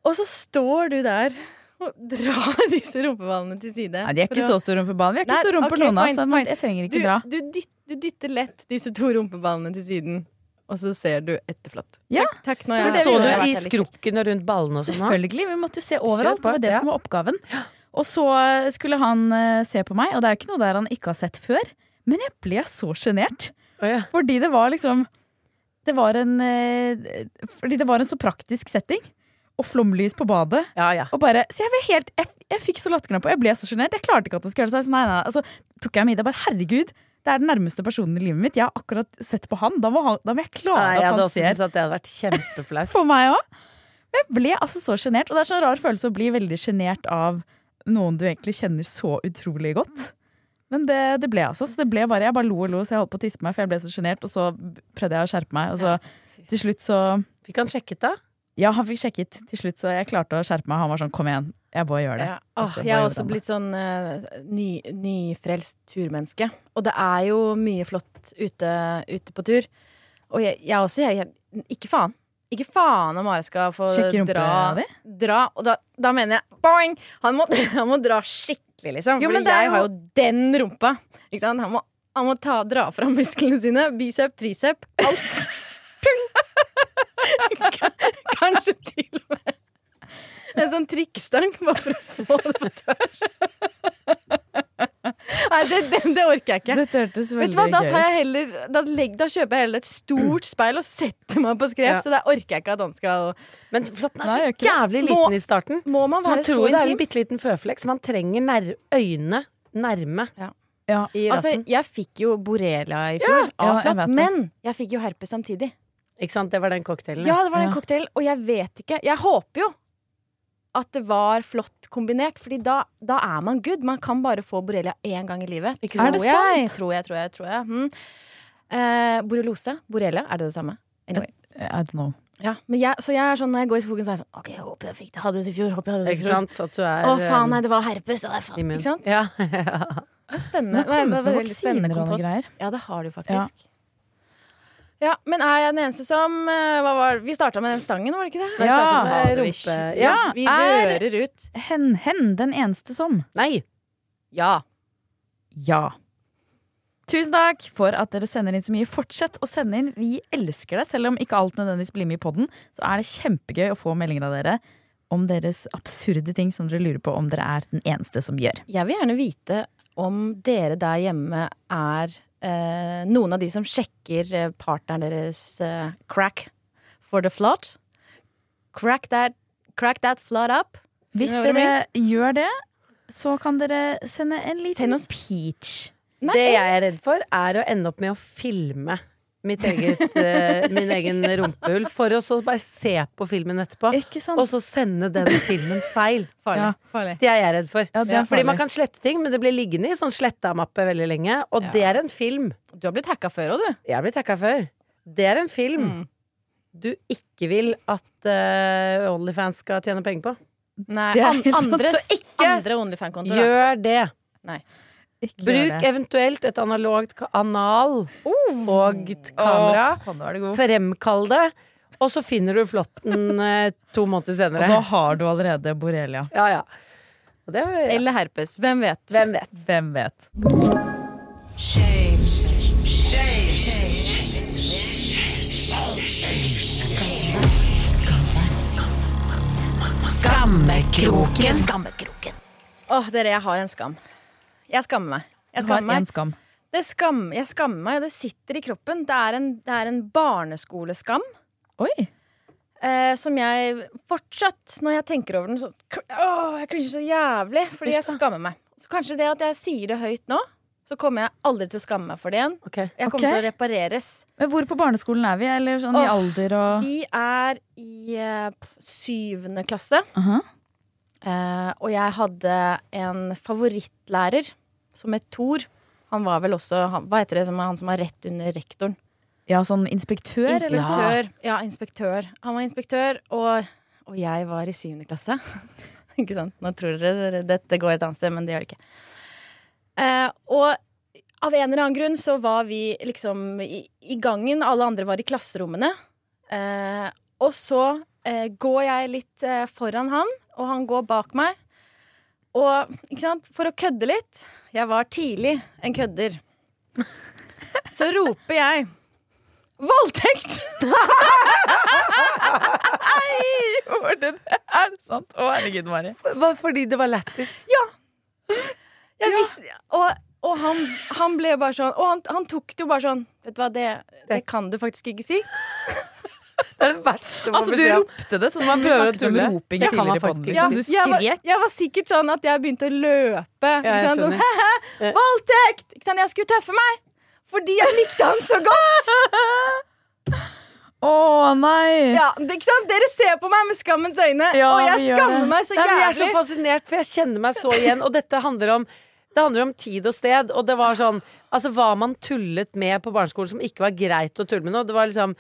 C: Og så står du der og drar disse rumpeballene til side.
B: Nei, de er ikke
C: å-
B: så store rumpeballer. Vi har ikke
C: Nei,
B: store rumper
C: okay,
B: noen av oss,
C: fine,
B: så jeg trenger
C: du,
B: dra.
C: du, dyt, du dytter lett disse to rumpeballene til siden, og så ser du etterflott.
B: Ja.
C: Takk, takk, jeg
A: Så du i skrukken og rundt ballene og sånn?
B: Selvfølgelig. Vi måtte jo se overalt. Det var det
A: ja.
B: som var oppgaven. Og så skulle han uh, se på meg, og det er jo ikke noe der han ikke har sett før. Men jeg ble så sjenert.
A: Oh, ja.
B: Fordi det var liksom Det var en uh, Fordi det var en så praktisk setting. Og flomlys på badet.
A: Ja, ja.
B: Og bare, så jeg ble helt Jeg, jeg fikk så latterkrampe, og jeg ble så sjenert. Jeg klarte ikke at det skulle gjøre det. Så jeg nei, nei. Altså, tok jeg middag. Bare herregud, det er den nærmeste personen i livet mitt. Jeg har akkurat sett på han. Da må, han, da må jeg klare
A: Nei, jeg
B: at
A: hadde også syntes at det hadde vært kjempeflaut.
B: for meg òg. Jeg ble altså så sjenert. Og det er så rar følelse å bli veldig sjenert av noen du egentlig kjenner så utrolig godt. Men det, det ble altså. Så det ble bare, jeg bare lo og lo, så jeg holdt på å tisse meg, for jeg ble så sjenert. Og så prøvde jeg å skjerpe meg, og så til slutt så
A: Fikk han sjekket da?
B: Ja, han fikk sjekket til slutt, så jeg klarte å skjerpe meg. Han var sånn kom igjen, jeg bare gjør det.
C: Ja. Åh, jeg har også blitt sånn uh, ny, nyfrelst turmenneske. Og det er jo mye flott ute, ute på tur. Og jeg, jeg også, jeg, jeg Ikke faen. Ikke faen om Are skal få dra, dra. Og da, da mener jeg boing! Han må, han må dra skikkelig, liksom.
B: Jo, er
C: jeg
B: jo-
C: har jo den rumpa. Han må, han må ta, dra fram musklene sine. Bicep, tricep, alt. Kanskje til og med en sånn trikkstang, bare for å få det på tørs. Nei, det, det, det orker jeg ikke.
B: Det hørtes veldig
C: Vet du hva, Da, tar jeg heller, da, legg, da kjøper jeg heller et stort speil og setter meg på skrev.
A: Ja.
C: Så det orker jeg ikke at han skal
A: Men flåtten er så jævlig
C: Må-
A: liten i starten.
C: Må man
A: Så man
C: være
A: tror det er en
C: intim?
A: bitte liten føflekk, så man trenger nær øynene nærme
B: Ja.
A: i
C: Altså, jeg fikk jo borrelia i fjor
B: ja,
C: av
B: jeg
C: flått, men jeg fikk jo herpes samtidig.
A: Ikke sant? Det var den cocktailen.
C: Ja, det var den
B: Ja.
C: cocktailen. og jeg vet ikke. Jeg håper jo at det var flott kombinert, Fordi da, da er man good. Man kan bare få borrelia én gang i livet.
A: Ikke
B: sant? Er det
C: jeg, tror jeg, tror jeg. tror jeg. Mm. Eh, borreliose, borrelia, er det det samme? Anyway.
B: I don't know.
C: Ja, men jeg, så jeg er sånn, når jeg går i skogen, så er jeg sånn OK, jeg håper jeg fikk det, hadde det i fjor. Håper jeg hadde det i
A: Ikke
C: fjor.
A: sant? At du er
C: Å, faen, nei,
A: eh,
C: det var herpes. Å, det er faen. Ikke sant?
A: Ja.
C: Det er spennende.
B: Det har kommet
C: var veldig spennende
B: vaksiner og
C: kompott.
B: greier.
C: Ja, det har du faktisk. Ja. Men er jeg den eneste som eh, var, Vi starta med den stangen, var det ikke det?
A: Nei,
B: Ja.
A: rumpe...
C: Ja,
A: Ja.
C: vi
B: hører
C: rører ut.
B: Hen, hen, den eneste som.
A: Nei.
C: Ja.
B: Ja. Tusen takk for at dere sender inn så mye. Fortsett å sende inn. Vi elsker det. Selv om ikke alt nødvendigvis blir med i podden, så er det kjempegøy å få meldinger av dere om deres absurde ting som dere lurer på om dere er den eneste som gjør.
C: Jeg vil gjerne vite om dere der hjemme er eh, noen av de som sjekker eh, partneren deres eh, crack for the flood. Crack that, crack that flood up.
B: Hvis dere min? gjør det, så kan dere sende en liten Send
C: oss-
B: peach.
C: Nei,
A: Det jeg er redd for, er å ende opp med å filme mitt eget, eh, min egen rumpehull, for å så bare se på filmen etterpå.
B: Ikke sant?
A: Og så sende den filmen feil.
C: Farlig.
B: Ja.
C: farlig.
A: Det er jeg redd for.
B: Ja, det er
A: Fordi man kan slette ting, men det blir liggende i sånn sletta-mappe veldig lenge. Og
C: Ja.
A: det er en film.
C: Du har blitt hacka før òg, du.
A: Jeg har blitt hacka før. Det er en film
C: Mm.
A: du ikke vil at uh, Onlyfans skal tjene penger på.
C: Nei, an, andres, andre Onlyfan-kontoer.
A: Gjør det.
B: Ikke
A: Bruk eventuelt et analogt anal anal og et kamera.
B: Er god.
A: Fremkall det, og så finner du flåtten eh, to måneder senere.
B: Og da har du allerede borrelia.
A: Ja, ja. Og det,
C: Eller herpes. Hvem vet?
A: hvem vet?
B: Hvem vet?
E: Skammekroken.
C: Åh, dere, jeg har en skam. Jeg skammer meg. Jeg skammer meg.
B: skam.
C: Det skam, jeg skammer meg, og det sitter i kroppen. Det er en, det er en barneskoleskam.
B: Oi.
C: Eh, som jeg fortsatt, når jeg tenker over den, så Åh, jeg klinger så jævlig. Fordi jeg skammer meg. Så kanskje det at jeg sier det høyt nå, så kommer jeg aldri til å skamme meg for det igjen.
A: Okay.
C: Jeg kommer
B: okay.
C: til å repareres.
B: Men hvor på barneskolen er vi? Eller sånn i alder og
C: Vi er i eh, syvende klasse,
B: Aha.
C: Eh, og jeg hadde en favorittlærer som het Thor. Han var vel også han, Hva heter det som han som var rett under rektoren?
B: Ja, sånn inspektør?
C: Inspektør. Ja, inspektør. Han var inspektør, og, og jeg var i syvende klasse. ikke sant? Nå tror dere dette går et annet sted, men det gjør det ikke. Eh, og av en eller annen grunn så var vi liksom i, i gangen, alle andre var i klasserommene. Eh, og så går jeg litt foran han, og han går bak meg. Og ikke sant, for å kødde litt Jeg var tidlig en kødder. Så roper jeg Voldtekt!
B: Nei, Gjorde det? Er det sant? Å, herregud, Mari.
A: Var fordi det var lættis?
C: Jeg visste, og og han, han ble bare sånn Og han, han tok det jo bare sånn Vet du hva, det, det kan du faktisk ikke si.
A: Det er det verste man
B: Altså, du ropte det, sånn som man
A: Prøver å tulle.
B: roping
A: Det kan man faktisk.
B: Liksom. Du
C: jeg, var,
B: skrek.
C: jeg var sikkert sånn at jeg begynte å løpe.
A: Ja, jeg?
C: Sånn. Voldtekt! Jeg skulle tøffe meg! Fordi jeg likte han så godt!
B: Å nei!
C: Ja? Dere ser på meg med skammens øyne,
B: Ja,
C: og jeg skammer meg så
A: Nei, jeg er så fascinert, for jeg kjenner meg så igjen. Og dette handler om det handler om tid og sted. Og det var sånn Altså hva man tullet med på barneskolen som ikke var greit å tulle med nå. Det var liksom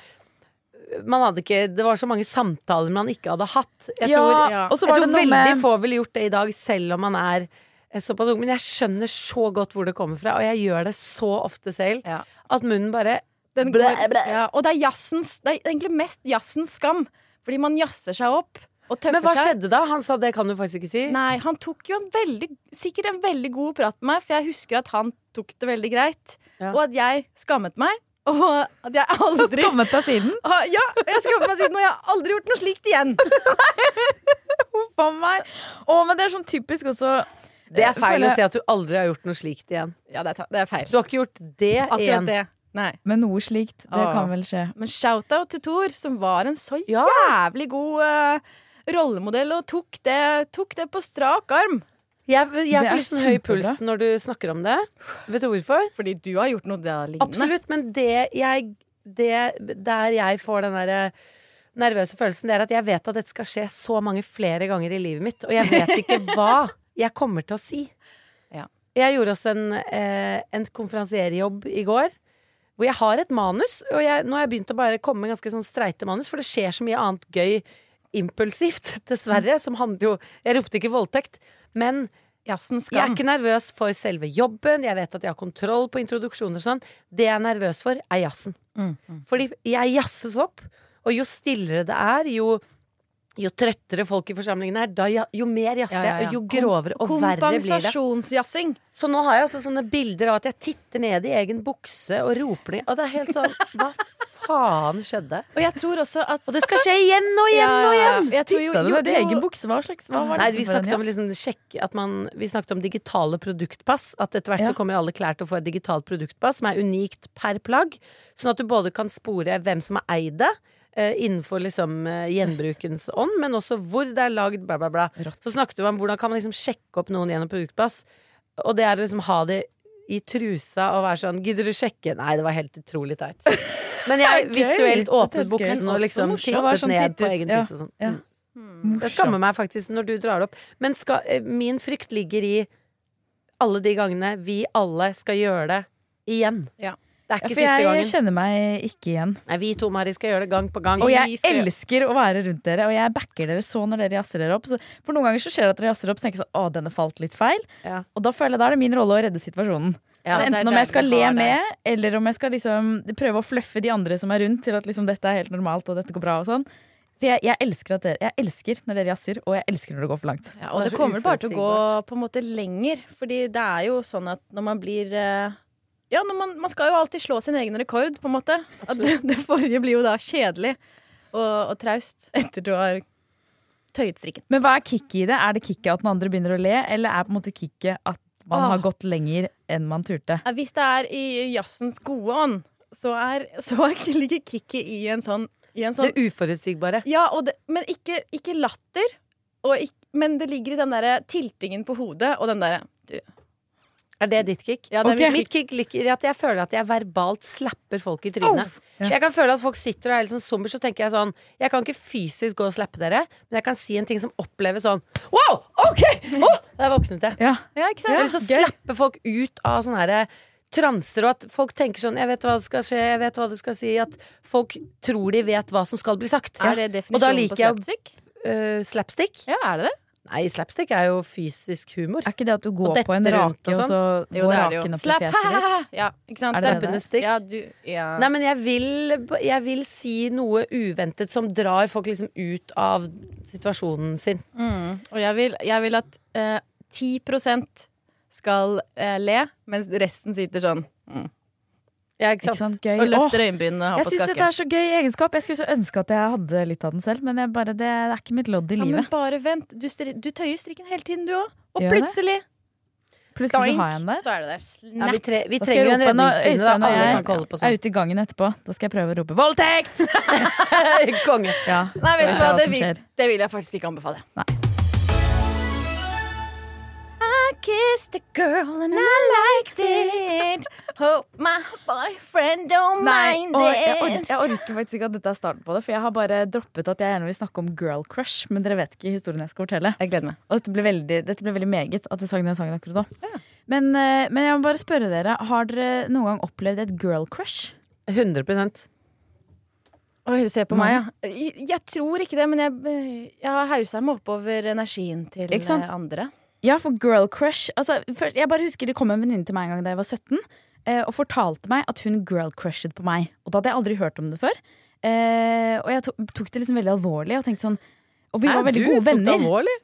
A: man hadde ikke, Det var så mange samtaler man ikke hadde hatt. Jeg
B: Ja,
A: tror,
C: Ja.
A: jeg tror veldig
B: med
A: få ville gjort det i dag, selv om man er eh, såpass ung. Men jeg skjønner så godt hvor det kommer fra, og jeg gjør det så ofte selv.
C: Ja.
A: At munnen bare
C: Den
A: Blæ, blæ.
C: Ja, og det er jazzens Det er egentlig mest jazzens skam. Fordi man jazzer seg opp og tøffer
A: Men hva
C: seg.
A: skjedde da? Han sa det kan du faktisk ikke si.
C: Nei, han tok jo en veldig, sikkert en veldig god prat med meg, for jeg husker at han tok det veldig greit.
A: Ja.
C: Og at jeg skammet meg. Og at jeg aldri
B: Skammet deg siden.
C: Ah, Ja, jeg skammet meg siden, og jeg har aldri gjort noe slikt igjen.
B: Huff a meg. Å, men det er sånn typisk også
A: Det er feil å si at du aldri har gjort noe slikt igjen.
C: Ja, det er, det er feil.
A: Du har ikke gjort det
C: Akkurat
A: igjen.
C: det. Nei.
B: Men noe slikt, det
C: Åh.
B: kan vel skje.
C: Men shout-out til Thor, som var en så
A: Ja.
C: jævlig god uh, rollemodell, og tok det, tok det på strak arm.
A: Jeg, jeg får litt sånn høy puls når du snakker om det. Vet du hvorfor?
C: Fordi du har gjort noe der lignende.
A: Absolutt, men det jeg det, Der jeg får den derre nervøse følelsen, det er at jeg vet at dette skal skje så mange flere ganger i livet mitt, og jeg vet ikke hva jeg kommer til å si.
C: Ja.
A: Jeg gjorde også en, eh, en konferansierjobb i går. Hvor jeg har et manus, og jeg, nå har jeg begynt å bare komme med ganske sånn streite manus, for det skjer så mye annet gøy impulsivt, dessverre, som handler jo Jeg ropte ikke voldtekt, men jeg er ikke nervøs for selve jobben. Jeg vet at jeg har kontroll på introduksjoner og sånn. Det jeg er nervøs for, er jazzen.
C: Mm,
A: Fordi jeg jazzes opp, og jo stillere det er, jo, jo trøttere folk i forsamlingen er, da, jo mer jazzer
C: Ja, ja,
A: jeg,
C: ja.
A: jo grovere og verre blir det.
C: Kompensasjonsjazzing.
A: Så nå har jeg også sånne bilder av at jeg titter ned i egen bukse og roper det. Og det er helt sånn Hva faen skjedde?
C: Og jeg tror også at
A: Og det skal skje igjen og igjen og igjen!
C: Jeg tror jo,
B: Titta du med egen bukse? Hva slags hva var
A: Nei, vi snakket om liksom sjekk, at man, Vi snakket om digitale produktpass. At etter hvert
B: Ja.
A: så kommer alle klær til å få et digitalt produktpass som er unikt per plagg. Sånn at du både kan spore hvem som har eid det. eh, innenfor liksom eh, gjenbrukens ånd, men også hvor det er lagd, bla, bla, bla. Så snakket vi om hvordan kan man liksom sjekke opp noen gjennom produktpass. Og det er å liksom ha det i trusa og være sånn Gidder du sjekke? Nei, det var helt utrolig teit. Men jeg visuelt åpnet buksen og liksom. Tittet
B: sånn
A: ned på egen
B: ja,
A: tiss og sånn.
B: ja.
A: Mm. Jeg skammer meg faktisk når du drar det opp. Men skal, eh, min frykt ligger i alle de gangene vi alle skal gjøre det igjen.
C: Ja.
A: Det er
B: Ja,
A: ikke
B: jeg,
A: siste
B: jeg
A: gangen.
B: kjenner meg ikke igjen.
A: Nei, vi to Mari, skal gjøre det gang på gang.
B: Og jeg elsker å være rundt dere, og jeg backer dere så når dere jazzer dere opp. Så, for noen ganger så skjer det at dere jazzer opp, så tenker jeg sånn, å, denne falt litt feil.
A: Ja.
B: Og da føler jeg da er det min rolle å redde situasjonen.
C: Ja,
B: enten om jeg skal le med, eller om jeg skal liksom prøve å fluffe de andre som er rundt, til at liksom dette er helt normalt og dette går bra og sånn. Så jeg, jeg elsker at dere Jeg elsker når dere jazzer, og jeg elsker når det går for langt.
C: Ja, og
A: Det
C: det kommer bare til å gå på en måte lenger. Fordi det er jo sånn at når man blir eh, Ja, man, man skal jo alltid slå sin egen rekord, på en måte. At det, det forrige blir jo da kjedelig og, og traust etter du har tøyet strikken.
B: Men hva er kicket i det? Er det kicket at den andre begynner å le, eller er på en måte kicket at man
C: Åh.
B: har gått lenger enn man turte.
C: Hvis det er i jazzens gode ånd, så, er, så ligger kicket i en sånn, i en sånn
A: Det uforutsigbare.
C: Ja, og det, men ikke, ikke latter. Og ikk- men det ligger i den derre tiltingen på hodet og den derre
A: Er det ditt kick?
C: Ja, det er mitt
A: kick ligger i at jeg føler at jeg verbalt slapper folk i trynet. Jeg kan føle at folk sitter og er litt sånn zombier, så tenker jeg sånn Jeg kan ikke fysisk gå og slappe dere, men jeg kan si en ting som oppleves sånn Wow! OK! Oh, der våknet jeg.
B: Ja.
C: Ja, ikke sant?
A: lyst til å slappe folk ut av sånne her transer, og at folk tenker sånn Jeg vet hva det skal skje, jeg vet hva du skal si. At folk tror de vet hva som skal bli sagt.
C: Er det
A: Og da
C: definisjonen på
A: liker jeg uh.
C: Slapstick? Ja, er det det?
A: Nei, slapstick er jo fysisk humor.
B: Er ikke det at du går på en
A: rake, og
B: og
A: sånn?
B: så
C: Jo,
B: går
C: det er det jo.
B: raken opp i fjeset ditt?
C: Ja, ikke sant?
A: Steppende stikk.
C: Ja, du, ja.
A: Nei, men jeg vil, jeg vil si noe uventet som drar folk liksom ut av situasjonen sin.
C: Mm. Og jeg vil, jeg vil at eh, 10 skal eh, le, mens resten sitter sånn mm.
A: Ja, ikke
B: Ikke
A: sant?
B: sant? Gøy.
C: og løfter øyenbrynene og har
B: jeg
C: på
B: syns dette
C: skakke.
B: er så gøy egenskap. Jeg skulle så ønske at jeg hadde litt av den selv, men jeg bare, det er ikke mitt lodd i
C: Ja, men
B: livet.
C: bare vent. Du, stri du tøyer strikken hele tiden, du òg. Og
B: Gjør det?
C: plutselig,
B: Plutselig så har jeg den der.
C: så er det der.
A: Ja, vi, tre, vi trenger jo en redningskvinne. da.
B: Øystein og jeg
A: på
B: er
A: sånn.
B: ute i gangen etterpå. Da skal jeg prøve å rope 'voldtekt'!
A: Konge.
B: Ja,
C: Nei, vet du hva, det vil, det vil jeg faktisk ikke anbefale.
B: Nei.
C: I kissed a girl and I liked it. Hope my boyfriend don't mind
B: og jeg, orker, jeg orker faktisk ikke at dette er starten på det, for jeg har bare droppet at jeg gjerne vil snakke om girl crush, men dere vet ikke historien jeg skal fortelle.
C: Jeg gleder meg.
B: Og dette ble veldig, dette ble veldig meget at jeg sang den sangen akkurat nå. Men, eh, men jeg må bare spørre dere, har dere noen gang opplevd et girl crush?
A: 100
C: Oi, du ser på meg, ja. Jeg, jeg tror ikke det, men jeg, jeg har hausa meg oppover energien til
B: Ikke sant?
C: eh, andre.
B: Ja, for girl crush altså, først, Jeg bare husker det kom en venninne til meg en gang da jeg var 17, eh, og fortalte meg at hun girl crushet på meg. Og da hadde jeg aldri hørt om det før. Eh, og jeg to, tok det liksom veldig alvorlig og tenkte sånn Og vi var veldig gode venner.
A: Alvorlig?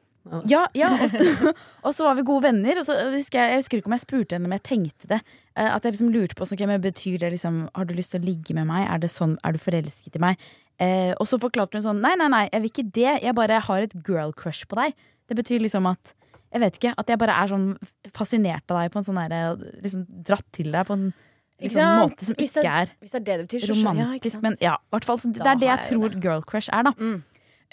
B: Ja, ja og, så, og så var vi gode venner. Og så husker jeg, jeg husker ikke om jeg spurte henne, men jeg tenkte det. Eh, At jeg liksom lurte på sånn, okay, Betyr det liksom Har du lyst til å ligge med meg? Er, det sånn, er du forelsket i meg? Eh, og så forklarte hun sånn Nei, nei, nei, jeg vil ikke det. Jeg bare har et girl crush på deg. Det betyr liksom at Jeg vet ikke. At jeg bare er sånn fascinert av deg på en sånn derre Liksom dratt til deg på en liksom, måte som ikke er
C: Hvis det er det det betyr, så
B: romantisk.
C: Ja,
B: men ja, i hvert fall, så det er det jeg tror girl crush er, da.
C: Mm.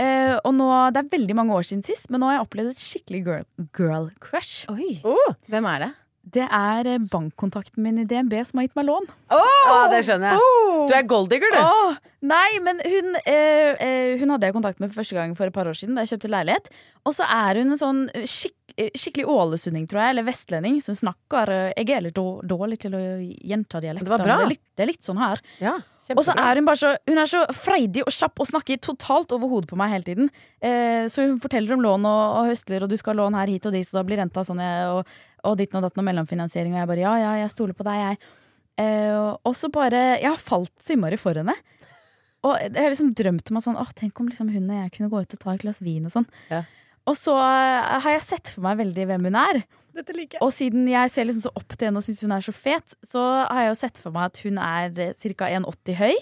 B: Uh, og nå, Det er veldig mange år siden sist, men nå har jeg opplevd et skikkelig girl, girl crush.
C: Oi.
A: Oh.
C: Hvem er det?
B: Det er eh, bankkontakten min i DNB som har gitt meg lån.
A: Ja, det skjønner jeg. Du er golddigger, du.
B: Oh! nei, men hun, eh, eh, hun hadde jeg kontakt med for første gang for et par år siden da jeg kjøpte leilighet. Og så er hun en sånn eh, skikk, skikkelig ålesunding, tror jeg, eller vestlending, som snakker Jeg er litt dårlig til å gjenta dialekter.
A: Det.
B: Det er litt, det er litt sånn her.
A: Ja,
B: Og så er hun bare så Hun er så freidig og kjapp og snakker totalt over hodet på meg hele tiden. Eh, så hun forteller om lån og, og høstler, og du skal ha lån her hit og dit, og da blir renta sånn, og, og ditten og datten og mellomfinansiering, og jeg bare ja, ja, jeg stoler på deg, jeg. Eh, og så bare Jeg har falt så innmari for henne. Og jeg har liksom drømt om at sånn, åh, tenk om liksom hun og jeg kunne gå ut og ta et glass vin og sånn.
A: Ja.
B: Og så uh, har jeg sett for meg veldig hvem hun er. Og siden jeg ser liksom så opp til henne og syns hun er så fet, så har jeg jo sett for meg at hun er ca. 1,80 høy.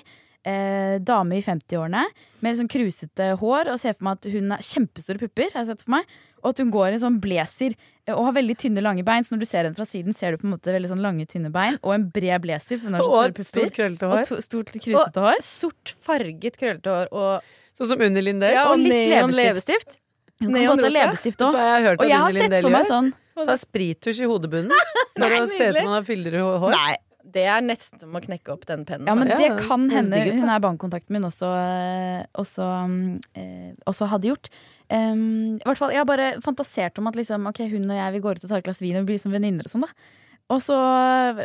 B: Eh, dame i 50-årene med liksom krusete hår. Og ser for meg at hun har kjempestore pupper. Har jeg sett for meg Og at hun går i en sånn blazer eh, og har veldig tynne, lange bein. Så når du ser henne fra siden, ser du på en måte veldig sånn lange, tynne bein og en bred blazer. For hun har så
A: Og
B: store
A: pupper. stort krøllete hår.
B: Og stort, krusete hår.
C: Sort farget krøllete hår og,
A: Sånn som Unni Lindell.
C: ja,
B: og
C: og
B: litt
C: neon
B: leppestift. Hun kan godt ha leppestift òg.
A: hva jeg har hørt
B: Og jeg har sett for meg
A: gjør?
B: sånn
A: Ta sprittusj i hodebunnen for å se ut som man har fyldigere hår.
B: Nei,
C: Det er nesten som å knekke opp den pennen.
B: Ja, men det kan hende hun er bankkontakten min også, eh, også, mm, eh, også hadde gjort. Um, I hvert fall, Jeg har bare fantasert om at liksom, okay, hun og jeg vi går ut og tar et glass vin og blir som venninner. Og sånn da og så,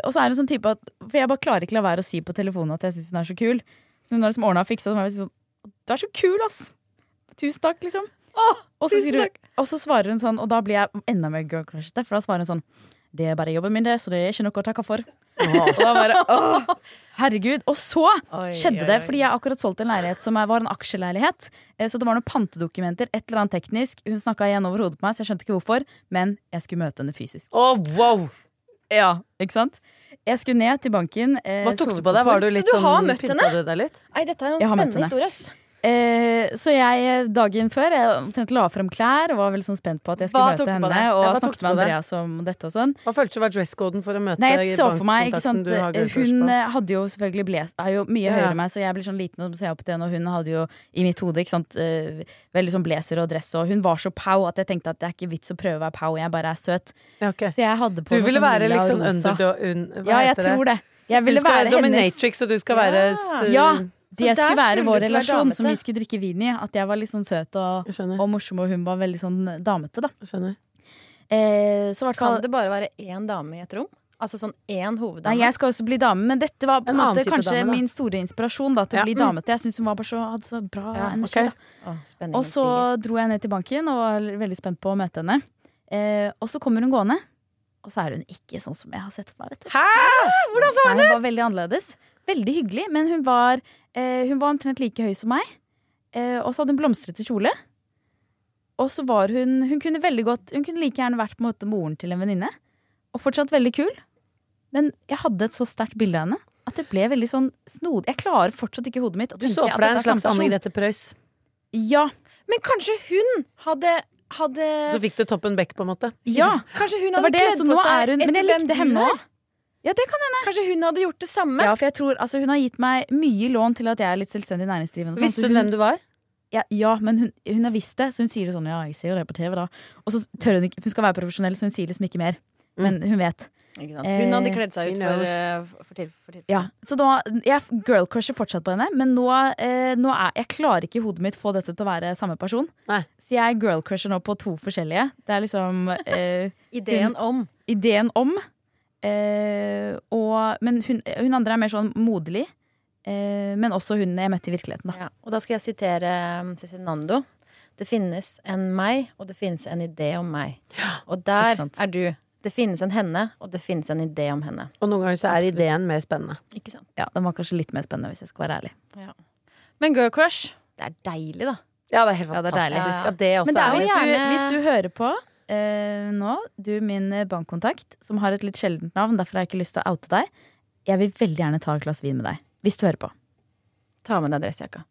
B: og så er det en sånn type at For jeg bare klarer ikke la være å si på telefonen at jeg syns hun er så kul. Så hun har liksom ordna og fiksa, det. sånn Du er så kul, ass! Tusen takk, liksom. og, så hun, og så svarer hun sånn, og da blir jeg enda mer girl crushete, for da svarer hun sånn Det er bare jobben min, det, så det er ikke noe å takke for. Og da bare, åh, herregud. Og så
C: Oi,
B: skjedde
C: oi,
B: det, fordi jeg akkurat solgte en leilighet som var en aksjeleilighet. Eh, Så det var noen pantedokumenter, et eller annet teknisk. Hun snakka igjen over hodet på meg, så jeg skjønte ikke hvorfor. Men jeg skulle møte henne fysisk.
A: Oh, wow!
B: Ja, ikke sant? Jeg skulle ned til banken. eh,
A: Hva tok du på deg? Var du litt
C: Så du har
A: sånn
C: møtt henne?
A: du deg litt?
C: Nei, dette er en spennende historie.
B: Eh, så jeg dagen før jeg omtrent la frem klær og var veldig sånn spent på at jeg skulle
C: Hva
B: møte henne. Og
A: Ja,
B: snakket med
A: på det?
B: Andreas om dette og sånn.
A: Hva følte du var dresscoden for å møte
B: Nei, jeg så for meg, ikke sant
A: har
B: Hun eh, hadde jo selvfølgelig bles Er jo mye
A: Ja.
B: høyere enn meg, så jeg blir sånn liten og ser opp til henne, og hun hadde jo i mitt hode ikke sant eh, veldig sånn blazer og dress, og hun var så pow at jeg tenkte at det er ikke vits å prøve å være pow, jeg bare er søt.
A: Ja, okay.
B: Så jeg hadde på
A: Du ville
B: sånn
A: være liksom underdog... Un, hva
B: Ja, jeg
A: heter det?
B: tror det. Jeg ville
A: skal
B: være hennes
A: dominatrix, og du skal være
B: Ja, det
C: skulle,
B: skulle være vår
C: relasjon være
B: som vi skulle drikke vin i. At jeg var litt sånn søt og, og morsom, og hun var veldig sånn damete, da. Eh, så
C: Kan det bare være én dame i et rom? Altså sånn én hoveddame?
B: Nei, jeg skal også bli dame, men dette var en
A: En
B: måte kanskje
A: dame,
B: min store inspirasjon da, til
A: Ja.
B: å bli
C: Mm.
B: damete. Jeg syns hun var bare så, hadde så bra
C: Ja,
B: energi.
A: Okay.
B: da
C: Å,
B: Og så dro jeg ned til banken og var veldig spent på å møte henne. Eh, og så kommer hun gående, og så er hun ikke sånn som jeg har sett for meg. Vet du.
A: Hæ?
B: Hvordan så hun ut? Hun var veldig annerledes. Veldig hyggelig, men hun var, eh, hun var omtrent like høy som meg. Eh, og så hadde hun blomstrete kjole. Og så var hun Hun kunne veldig godt Hun kunne like gjerne vært på en måte moren til en venninne. Og fortsatt veldig kul. Men jeg hadde et så sterkt bilde av henne at det ble veldig sånn snodig. Jeg klarer fortsatt ikke i hodet mitt å
A: Du
B: tenke
A: så
B: at
A: for deg en slags Anne. Grete Preus.
B: Ja.
C: Men kanskje hun hadde, hadde
A: Så fikk du Toppen Beck, på en måte.
B: ja.
C: Kanskje hun hadde
B: var det,
C: kledd på seg
B: hun Men jeg
C: etter hvem
B: likte
C: du
B: henne
C: er.
B: Ja, det kan hende.
C: Kanskje hun hadde gjort det samme?
B: Ja, for jeg tror, altså, hun har gitt meg mye lån til at jeg er litt selvstendig næringsdrivende. sånn,
A: Visste
B: hun,
A: hun hvem du var?
B: Ja, ja men hun, hun har visst det, så hun sier det sånn Ja, jeg ser jo det på TV, da. Og så tør hun ikke Hun skal være profesjonell, så hun sier liksom ikke mer. Men hun vet.
C: Ikke sant? Hun hadde
B: Eh,
C: kledd seg ut for,
A: knows.
C: eh, for, til, for til.
B: Ja, så da Jeg girlcrusher fortsatt på henne, men nå, eh, nå er Jeg klarer ikke i hodet mitt få dette til å være samme person.
A: Nei.
B: Så jeg girlcrusher nå på to forskjellige. Det er liksom eh,
C: Ideen om.
B: ideen om. Eh, og, men hun, hun andre er mer sånn moderlig. Eh, men også hun jeg møtte i virkeligheten, da.
C: Ja. Og da skal jeg sitere um, Cezinando. Det finnes en meg, og det finnes en idé om meg. Og der er du. Det finnes en henne, og det finnes en idé om henne.
A: Og noen ganger så er
B: Absolutt.
A: ideen mer spennende.
C: Ikke sant?
B: Ja, Den var kanskje litt mer spennende, hvis jeg skal være ærlig.
C: Men girl crush, det er deilig, da.
A: Ja, det er helt
B: Ja, det er
A: fantastisk.
C: ja.
A: At det også
B: Men det er,
A: er
B: hvis, du, hvis du hører på eh, nå, du min eh, bankkontakt, som har et litt sjeldent navn, derfor har jeg ikke lyst til å oute deg, jeg vil veldig gjerne ta et glass vin med deg. Hvis du hører på.
C: Ta med deg dressjakka.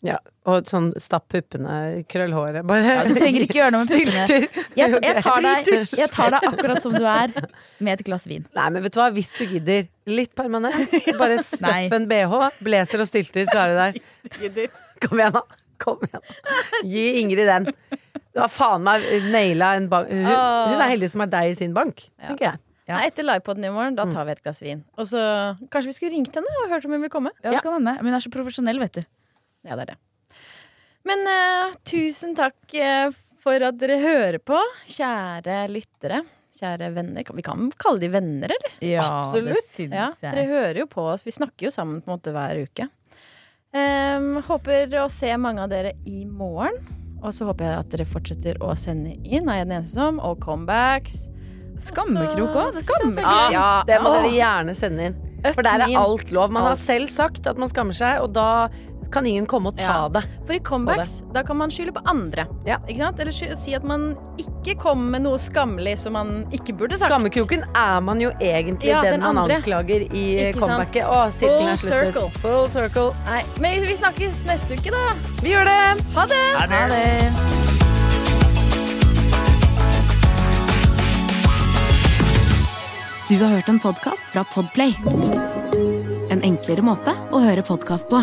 A: Ja, og sånn stapp puppene, krøll håret. Bare
B: Du trenger ikke gjøre noe med puppene. Jeg, jeg, tar deg, jeg tar deg akkurat som du er, med et glass vin.
A: Nei, men vet du hva, hvis du gidder litt permanent, bare
B: Nei.
A: en bh, blazer og stylter, så er du der. Kom igjen, da. Kom igjen. Gi Ingrid den. Du har faen meg naila en bank. Hun, hun er heldig som har deg i sin bank, tenker jeg.
B: Ja.
C: Nei, etter livepoden i morgen, da tar vi et glass vin. Og så kanskje vi skulle ringt henne og hørt om hun vil komme.
B: Ja, det kan hende. Men hun er så profesjonell, vet du.
C: Ja, det er det. Men uh, tusen takk eh, for at dere hører på, kjære lyttere. Kjære venner. Vi kan kalle de venner, eller?
B: Ja,
A: Absolutt.
B: det syns
C: Ja,
B: jeg.
C: Dere hører jo på oss. Vi snakker jo sammen på en måte hver uke. Um, håper å se mange av dere i morgen. Og så håper jeg at dere fortsetter å sende inn. Er jeg den eneste som? Og comebacks.
B: Skammekrok òg.
C: Skammekrok. Ja.
A: Det må dere gjerne sende inn. For der er alt lov. Man har selv sagt at man skammer seg, og da kan ingen komme og ta
C: Ja.
A: det.
C: For i comebacks, da kan man skylde på andre.
A: Ja.
C: Ikke sant? Eller si at man ikke kom med noe skammelig som man ikke burde sagt.
A: Skammekroken er man jo egentlig
C: Ja,
A: den,
C: den
A: man
C: andre.
A: anklager i
C: Ikke
A: comebacket. Å, sirkelen er sluttet.
C: circle.
A: Full circle.
C: Nei, men vi snakkes neste uke, da.
A: Vi gjør det!
C: Ha det!
B: Ha det.
F: Du har hørt en podkast fra Podplay. En enklere måte å høre podkast på.